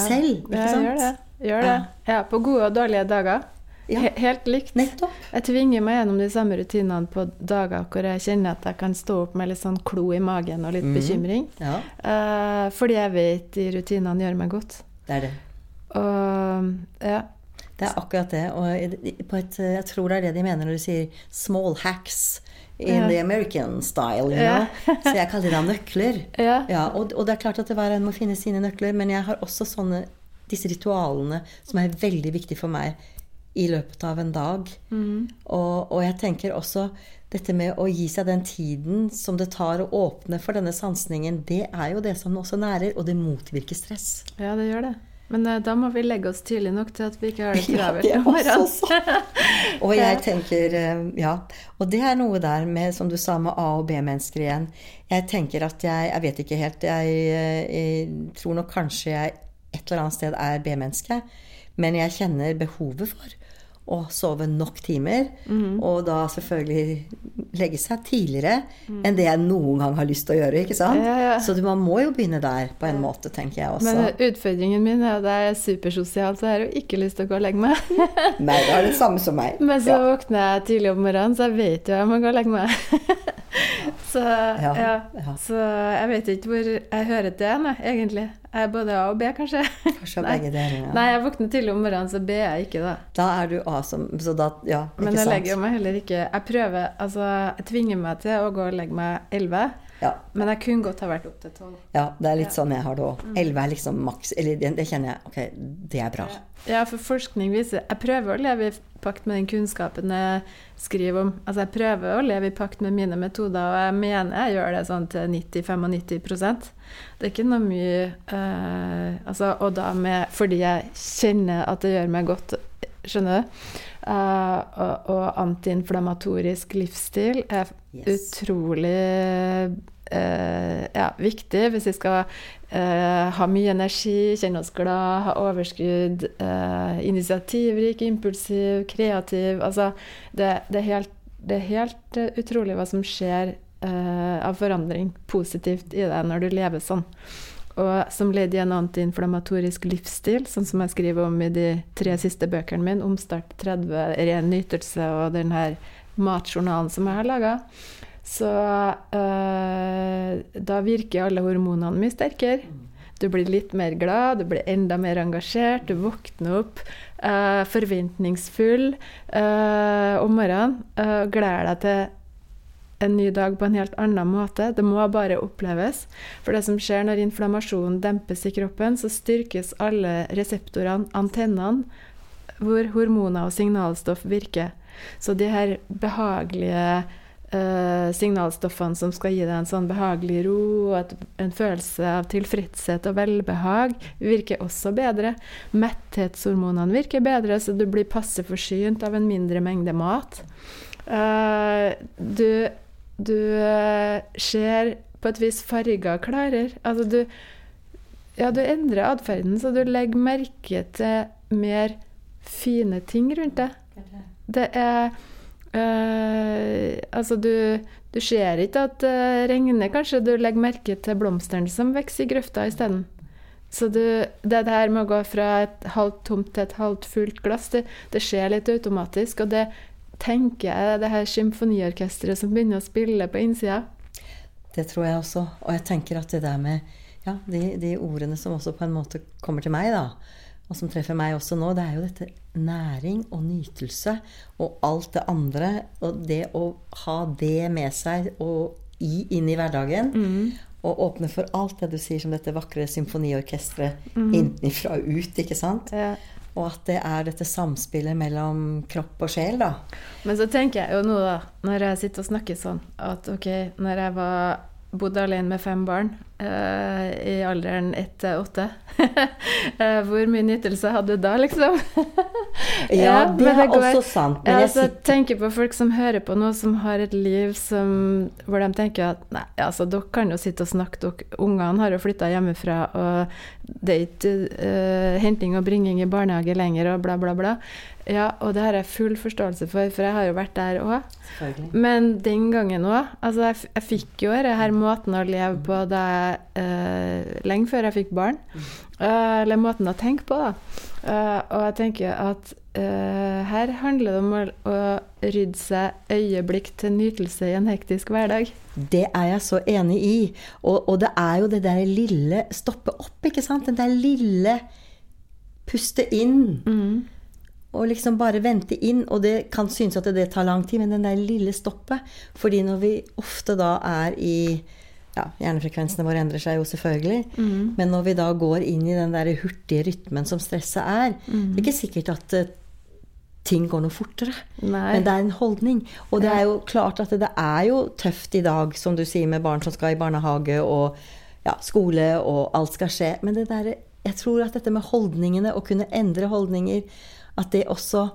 selv. Ikke sant? gjør det. Gjør det. Ja, på gode og dårlige dager. Ja. He helt likt. Nettopp. Jeg tvinger meg gjennom de samme rutinene på dager hvor jeg kjenner at jeg kan stå opp med litt sånn klo i magen og litt mm. bekymring. Ja, Uh, fordi jeg vet de rutinene gjør meg godt. det er det. Og ja. Det er akkurat det. Og på et, jeg tror det er det de mener når de sier 'small hacks'. In Ja. the American style, you Ja. Så jeg kaller det nøkler. Ja. Ja, og, og det er klart at hver en må finne sine nøkler, men jeg har også sånne, disse ritualene som er veldig viktige for meg i løpet av en dag. Mm. Og, og jeg tenker også dette med å gi seg den tiden som det tar å åpne for denne sansningen, det er jo det som også nærer, og det motvirker stress. ja, det gjør det. Men eh, da må vi legge oss tidlig nok til at vi ikke har det travelt morgenen. også. Og jeg tenker eh, Ja. Og det er noe der med, som du sa, med A- og B-mennesker igjen. Jeg tenker at jeg Jeg vet ikke helt. Jeg, eh, jeg tror nok kanskje jeg et eller annet sted er B-menneske. Men jeg kjenner behovet for å sove nok timer. Mm. Og da selvfølgelig legge seg tidligere enn det jeg noen gang har lyst til å gjøre. ikke sant? Ja, ja. Så du- man må jo begynne der, på en måte, tenker jeg også. Men utfordringen min er at jeg er supersosial, så jeg har jo ikke lyst til å gå og legge meg. Nei, det er det samme som meg. Men så Ja. våkner jeg tidlig om morgenen, så jeg vet jo jeg må gå og legge meg. så, så jeg vet ikke hvor jeg hører til egentlig. Både A og B, kanskje. Kanskje Nei. begge deler. Ja. Nei, jeg våkner tidlig om morgenen, så B er jeg ikke, da. Da er du A som Så da Ja, ikke Men jeg sant? legger meg heller ikke Jeg prøver, altså Jeg tvinger meg til å gå og legge meg 11, Ja, men jeg kunne godt ha vært opp til 12. ja, det er litt sånn jeg har det òg. Elleve 11 er liksom maks Eller det, det kjenner jeg. Ok, det er bra. Ja, for forskning viser Jeg prøver å leve i pakt med den kunnskapen jeg skriver om. Altså, jeg prøver å leve i pakt med mine metoder, og jeg mener jeg gjør det sånn til 90-95 Det er ikke noe mye eh, Altså, og da med Fordi jeg kjenner at det gjør meg godt, skjønner du? Eh, og, og antiinflamatorisk livsstil er Yes. utrolig eh, ja, viktig hvis vi skal eh, ha mye energi, kjenne oss glad, ha overskudd, initiativrik, impulsiv, kreativ. Altså, det, det, er helt, det er helt utrolig hva som skjer av forandring positivt i deg når du lever sånn. Og som ledd i en antiinflamatorisk livsstil, sånn som jeg skriver om i de tre siste bøkene mine, Omstart 30, Ren nytelse og den her matjournalen som jeg har laga, så øh, da virker alle hormonene mye sterkere. Du blir litt mer glad, du blir enda mer engasjert, du våkner opp øh, forventningsfull øh, om morgenen og gleder deg til en ny dag på en helt annen måte. Det må bare oppleves. For det som skjer når inflammasjonen dempes i kroppen, så styrkes alle reseptorene, antennene, hvor hormoner og signalstoff virker. Så de her behagelige eh, signalstoffene som skal gi deg en sånn behagelig ro og et, en følelse av tilfredshet og velbehag, virker også bedre. Metthetshormonene virker bedre, så du blir passe forsynt av en mindre mengde mat. Eh, du du eh, ser på et vis farger klarer. Altså du Ja, du endrer atferden, så du legger merke til mer fine ting rundt deg. Det er øh, Altså, du, du ser ikke at det regner, kanskje. Du legger merke til blomstene som vokser i grøfta isteden. Så du, det her med å gå fra et halvt tomt til et halvt fullt glass, det, det skjer litt automatisk. Og det tenker jeg det her symfoniorkesteret som begynner å spille på innsida. Det tror jeg også. Og jeg tenker at det der med ja, de, de ordene som også på en måte kommer til meg, da, og som treffer meg også nå, det er jo dette næring og nytelse og alt det andre. Og det å ha det med seg og i, inn i hverdagen. Og åpne for alt det du sier som dette vakre symfoniorkesteret innenfra og ut, ikke sant? Ja. Og at det er dette samspillet mellom kropp og sjel, da. Men så tenker jeg jo nå, da, når jeg sitter og snakker sånn, at ok, når jeg var, bodde alene med fem barn uh, i alderen ett til åtte eh, Hvor mye nytelse hadde du da, liksom? Ja, det men er går- også sant. Men jeg altså, tenker på folk som hører på nå, som har et liv som, hvor de tenker at nei, altså, dere kan jo sitte og snakke, dere, ungene har jo flytta hjemmefra, og det er ikke uh, henting og bringing i barnehage lenger, og bla, bla, bla. Ja, og det har jeg full forståelse for, for jeg har jo vært der òg. Men den gangen òg. Altså, jeg, jeg fikk jo denne måten å leve på da jeg, eh, lenge før jeg fikk barn. Eh, eller måten å tenke på, da. Eh, og jeg tenker at eh, her handler det om å, å rydde seg øyeblikk til nytelse i en hektisk hverdag. Det er jeg så enig i. Og, og det er jo det der lille stoppe opp, ikke sant? Den der lille puste inn. Og liksom bare vente inn. Og det kan synes at det tar lang tid, men den der lille stoppet Fordi når vi ofte da er i ja, Hjernefrekvensene våre endrer seg jo selvfølgelig. Men når vi da går inn i den der hurtige rytmen som stresset er, det er ikke sikkert at eh, ting går noe fortere. Nei. Men det er en holdning. Og det er jo klart at det er jo tøft i dag, som du sier, med barn som skal i barnehage og ja, skole, og alt skal skje. Men det der, jeg tror at dette med holdningene, å kunne endre holdninger, at det også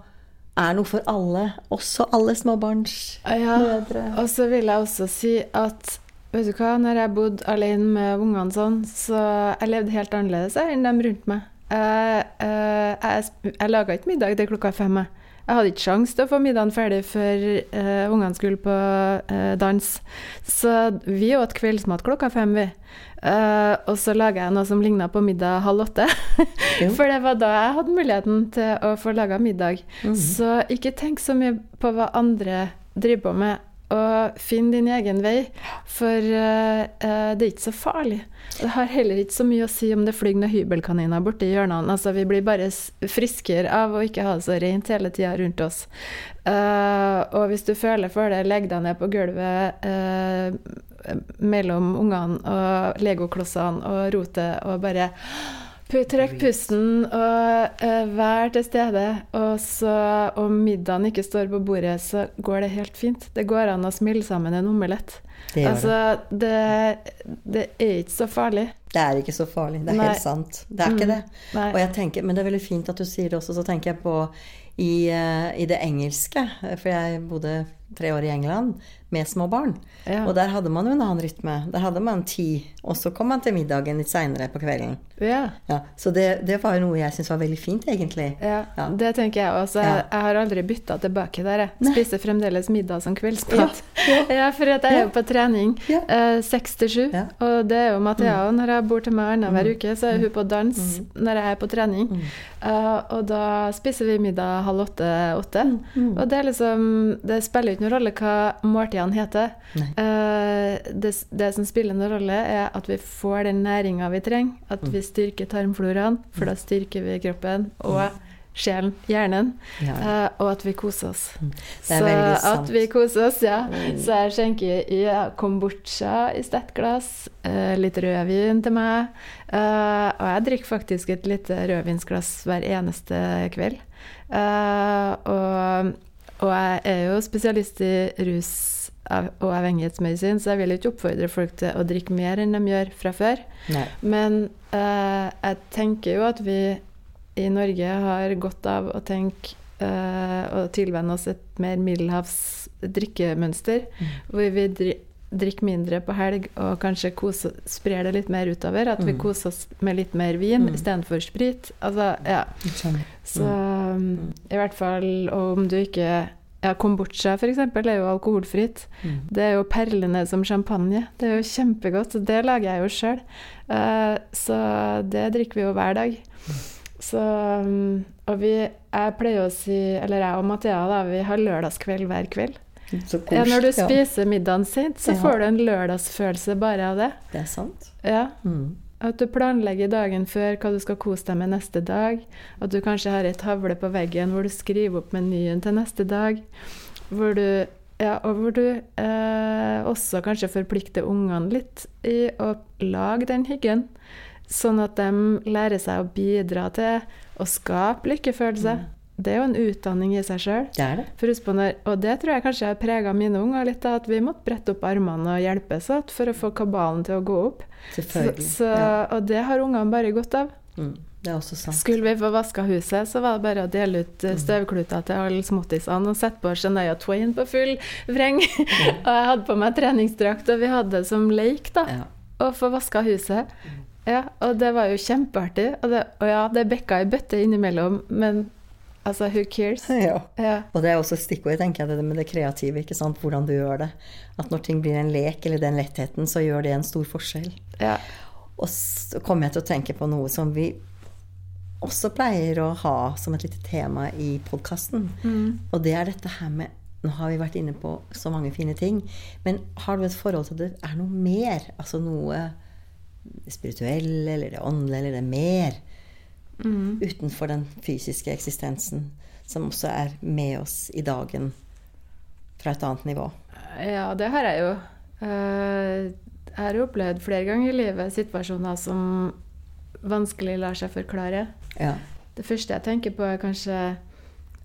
er noe for alle. Også alle småbarnsmødre. Ja, og så vil jeg også si at Vet du hva, når jeg bodde alene med ungene sånn, så jeg levde helt annerledes enn dem rundt meg. Jeg, eh, jeg, jeg laga ikke middag til klokka fem. Jeg. Jeg hadde ikke sjanse til å få middagen ferdig før uh, ungene skulle på uh, dans. Så vi åt kveldsmat klokka fem, vi. Uh, og så laga jeg noe som ligna på middag halv åtte. For det var da jeg hadde muligheten til å få laga middag. Så ikke tenk så mye på hva andre driver på med, og finn din egen vei. For eh, det er ikke så farlig. Det har heller ikke så mye å si om det flyr noen hybelkaniner borti hjørnene. Altså, vi blir bare friskere av å ikke ha det så rent hele tida rundt oss. Uh, og hvis du føler for det, legg deg ned på gulvet uh, mellom ungene og legoklossene og rotet og bare Trekk pusten og uh, vær til stede. Og så om middagen ikke står på bordet, så går det helt fint. Det går an å smile sammen en omelett. Det altså, det, det er ikke så farlig. Det er ikke så farlig. Det er Nei. helt sant. Det er ikke det. Nei. Og jeg tenker, Men det er veldig fint at du sier det også. Så tenker jeg på i, eh, i det engelske. For jeg bodde tre år i England med små barn. Ja. Og der hadde man jo en annen rytme. Der hadde man ti, og så kom man til middagen litt seinere på kvelden. Ja. Ja, så det, det var jo noe jeg syntes var veldig fint, egentlig. Ja, det tenker jeg også. Jeg, jeg har aldri bytta tilbake der. Jeg Nei. spiser fremdeles middag som kveldsmat. Ja, for at jeg er jo på trening eh, seks til sju. Og det er jo Mathea òg. Når jeg bor til meg annenhver Mm. uke, så er hun på dans når jeg er på trening. Mm. Eh, og da spiser vi middag halv åtte-åtte. Mm. Og det er liksom Det spiller ikke noen rolle hva måltidene heter. Eh, det, det som spiller noen rolle, er at vi får den næringa vi trenger. At Mm. vi styrker tarmfloraen, for da styrker vi kroppen og sjelen, hjernen. Ja. uh, og at vi koser oss. Mm. Det er så at vi koser oss, ja. Så jeg skjenker i ja, kombucha i sterkt glass, eh, litt rødvin til meg. Uh, og jeg drikker faktisk et lite rødvinsglass hver eneste kveld. Og, og jeg er jo spesialist i rus og avhengighetsmedisin, så jeg vil ikke oppfordre folk til å drikke mer enn de gjør fra før. Nei. Men eh, jeg tenker jo at vi i Norge har godt av å tenke eh, og tilvenne oss et mer middelhavs drikkemønster, hvor vi dri drikker mindre på helg og kanskje kose, sprer det litt mer utover. At vi Mm. koser oss med litt mer vin Mm. istedenfor sprit. Altså, ja. Så um, i hvert fall om du ikke ja, Kombucha eksempel er jo alkoholfritt. Mm. Det er jo perlene som champagne. Det er jo kjempegodt, og det lager jeg jo sjøl. så det drikker vi jo hver dag. Så um, Og vi Jeg pleier å si, eller jeg og Mathea, da, vi har lørdagskveld hver kveld. Så Ja, når du spiser middagen sint, så Ja. får du en lørdagsfølelse bare av det. Det er sant. Ja. Mm. At du planlegger dagen før hva du skal kose deg med neste dag. At du kanskje har ei tavle på veggen hvor du skriver opp menyen til neste dag. Hvor du, ja, og hvor du eh, også kanskje forplikter ungene litt i å lage den hyggen. Sånn at de lærer seg å bidra til å skape lykkefølelse. Det er jo en utdanning i seg sjøl. Det er det. For husk på når, og det tror jeg kanskje har prega mine unger litt, at vi måtte brette opp armene og hjelpes åt for å få kabalen til å gå opp. Selvfølgelig. så, ja. Og det har ungene bare godt av. mm. Det er også sant. Skulle vi få vaska huset, så var det bare å dele ut Mm. eh, støvkluter til alle småttisene og sette på Shania Twain på full vreng. og jeg hadde på meg treningsdrakt, og vi hadde det som leik, da, Ja. å få vaska huset. Mm. Ja, og det var jo kjempeartig. Og, det, og ja, det bekka i bøtte innimellom, men Altså, who cares? Ja. Ja. Og det er også stikkord, tenker jeg, det med det kreative. ikke sant? Hvordan du gjør det. At når ting blir en lek, eller den lettheten, så gjør det en stor forskjell. ja. Og så kommer jeg til å tenke på noe som vi også pleier å ha som et lite tema i podkasten. Og det er dette her med Nå har vi vært inne på så mange fine ting, men har du et forhold til at det er noe mer? Altså noe spirituell, eller det åndelige, eller det mer utenfor den fysiske eksistensen, som også er med oss i dagen fra et annet nivå. Ja, det har jeg jo. Eh, Jeg har jo opplevd flere ganger i livet situasjoner som vanskelig lar seg forklare. Ja. Det første jeg tenker på, er kanskje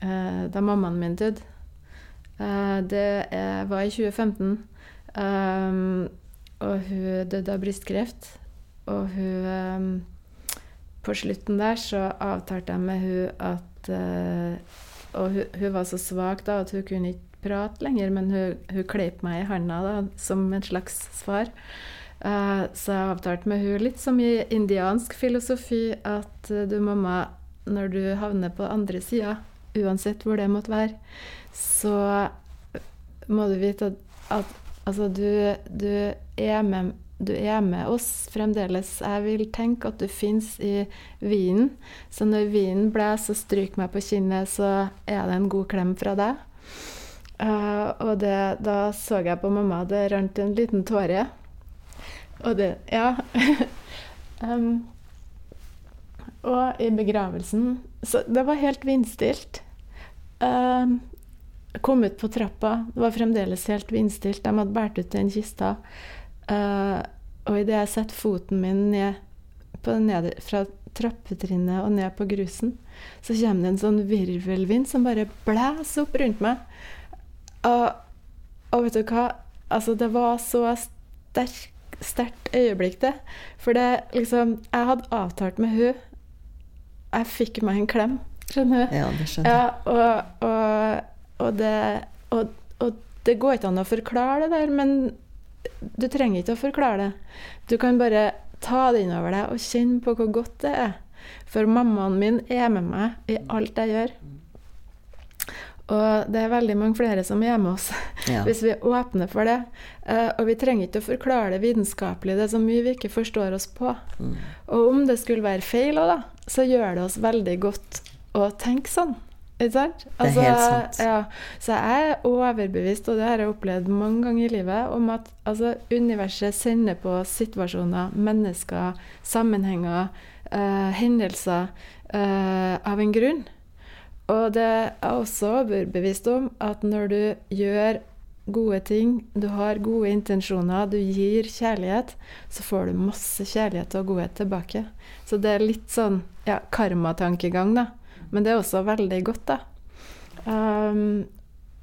eh, da mammaen min døde. Eh, det var i 2015. Um, og hun døde av brystkreft. Og hun På slutten der så avtalte jeg med hun at uh, Og hun, hun var så svak da at hun kunne ikke prate lenger, men hun, hun kleip meg i handa da, som en slags svar. Uh, så jeg avtalte med hun litt som i indiansk filosofi at uh, du, mamma, når du havner på andre sida, uansett hvor det måtte være, så må du vite at, at altså, du, du, er med, du er med oss fremdeles. Jeg vil tenke at du fins i vinen. Så når vinen blåser og stryker meg på kinnet, så er det en god klem fra deg. Uh, og det, da så jeg på mamma, det rant en liten tåre. Og det Ja. um, og i begravelsen Så det var helt vindstilt. Um, kom ut på trappa, det var fremdeles helt vindstilt. De hadde båret ut den kista. Uh, og idet jeg setter foten min ned på ned, fra trappetrinnet og ned på grusen, så kommer det en sånn virvelvind som bare blæser opp rundt meg. Og, og vet du hva? Altså, det var så sterk, sterkt øyeblikk, det. For det liksom Jeg hadde avtalt med hun Jeg fikk meg en klem, skjønner du? ja, det skjønner jeg. Ja, og, og, og, det, og, og det går ikke an å forklare det der, men du trenger ikke å forklare det. Du kan bare ta det innover deg og kjenne på hvor godt det er. For mammaen min er med meg i alt jeg gjør. Og det er veldig mange flere som er med oss Ja. hvis vi åpner for det. Uh, og vi trenger ikke å forklare det vitenskapelig, det er så mye vi ikke forstår oss på. Mm. Og om det skulle være feil òg, da, så gjør det oss veldig godt å tenke sånn. Ikke sant? Det er helt sant. Ja, så jeg er overbevist, og det har jeg opplevd mange ganger i livet, om at altså, universet sender på situasjoner, mennesker, sammenhenger, uh, hendelser uh, av en grunn. Og det er også overbevist om at når du gjør gode ting, du har gode intensjoner, du gir kjærlighet, så får du masse kjærlighet og godhet tilbake. Så det er litt sånn ja, karmatankegang, da. Men det er også veldig godt, da. Um,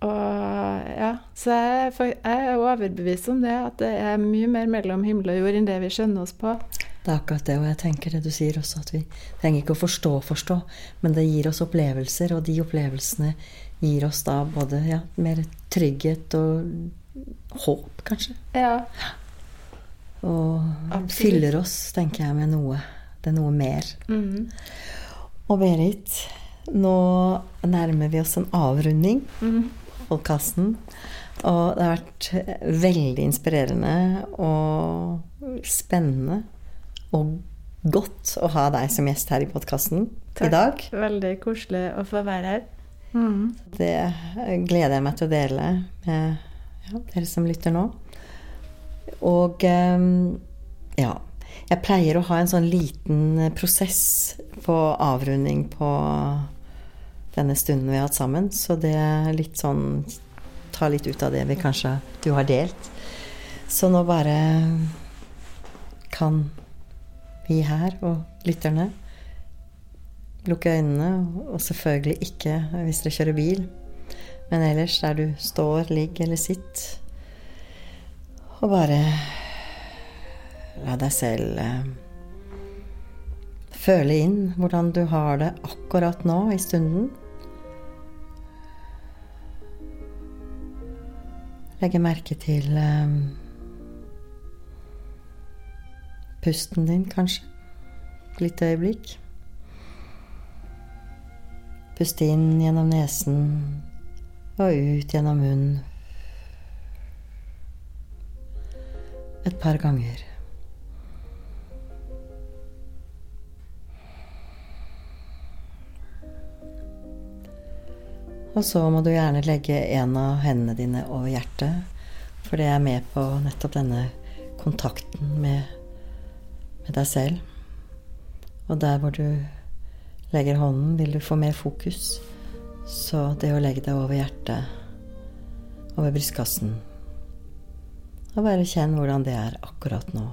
og ja, så jeg, jeg er overbevist om det, at det er mye mer mellom himmel og jord enn det vi skjønner oss på. Det er akkurat det, og jeg tenker det du sier også, at vi trenger ikke å forstå forstå, men det gir oss opplevelser, og de opplevelsene gir oss da både ja, mer trygghet og håp, kanskje. Ja. Og Absolutt. fyller oss, tenker jeg, med noe. Det er noe mer. Mm. Og Berit, nå nærmer vi oss en avrunding Mhm. podkasten. Og det har vært veldig inspirerende og spennende og godt å ha deg som gjest her i podkasten i dag. Veldig koselig å få være her. Mm. Det gleder jeg meg til å dele med ja, dere som lytter nå. Og ehm, ja Jeg pleier å ha en sånn liten prosess på avrunding på denne stunden vi har hatt sammen, så det er litt sånn Ta litt ut av det vi kanskje du har delt. Så nå bare kan vi her og lytterne lukke øynene, og selvfølgelig ikke hvis dere kjører bil, men ellers der du står, ligger eller sitter. Og bare la deg selv eh, føle inn hvordan du har det akkurat nå i stunden. Legge merke til eh, pusten din, kanskje. Et lite øyeblikk. Puste inn gjennom nesen og ut gjennom munnen. Et par ganger. Og så må du gjerne legge en av hendene dine over hjertet, for det er med på nettopp denne kontakten med, med deg selv. Og der hvor du legger hånden, vil du få mer fokus. Så det å legge deg over hjertet, over brystkassen Og bare kjenn hvordan det er akkurat nå.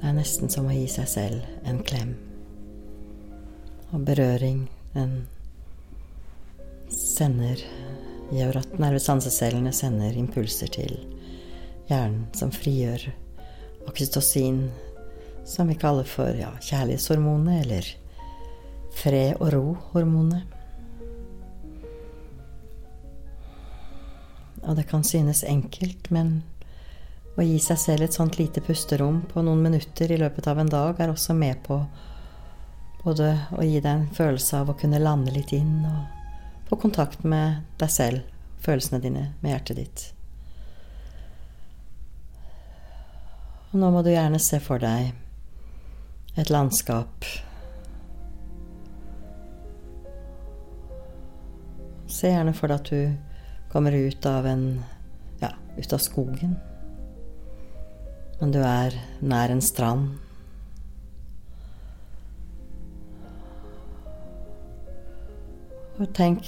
Det er nesten som å gi seg selv en klem. Og berøring, den sender Gjør at nervesansecellene sender impulser til hjernen, som frigjør oksytocin, som vi kaller for ja, kjærlighetshormonet, eller fred og ro-hormonet. Og det kan synes enkelt, men å gi seg selv et sånt lite pusterom på noen minutter i løpet av en dag er også med på både å gi deg en følelse av å kunne lande litt inn og få kontakt med deg selv, følelsene dine, med hjertet ditt. Og nå må du gjerne se for deg et landskap. Se gjerne for deg at du kommer ut av en ja, ut av skogen. Men du er nær en strand. Tenk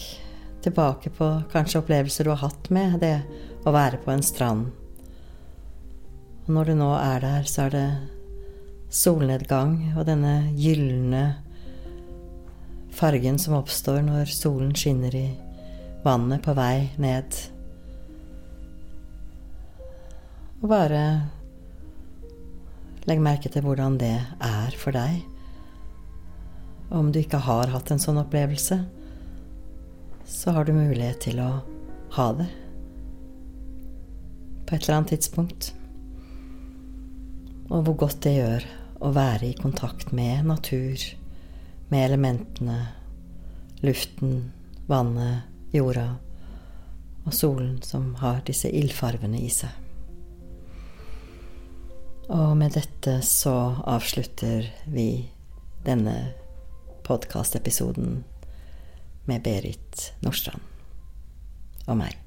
tilbake på kanskje opplevelser du har hatt med det å være på en strand. Og når du nå er der, så er det solnedgang og denne gylne fargen som oppstår når solen skinner i vannet på vei ned. Og bare legg merke til hvordan det er for deg. Om du ikke har hatt en sånn opplevelse, så har du mulighet til å ha det på et eller annet tidspunkt. Og hvor godt det gjør å være i kontakt med natur, med elementene, luften, vannet, jorda og solen som har disse ildfarvene i seg. Og med dette så avslutter vi denne podkastepisoden med Berit Nordstrand og meg.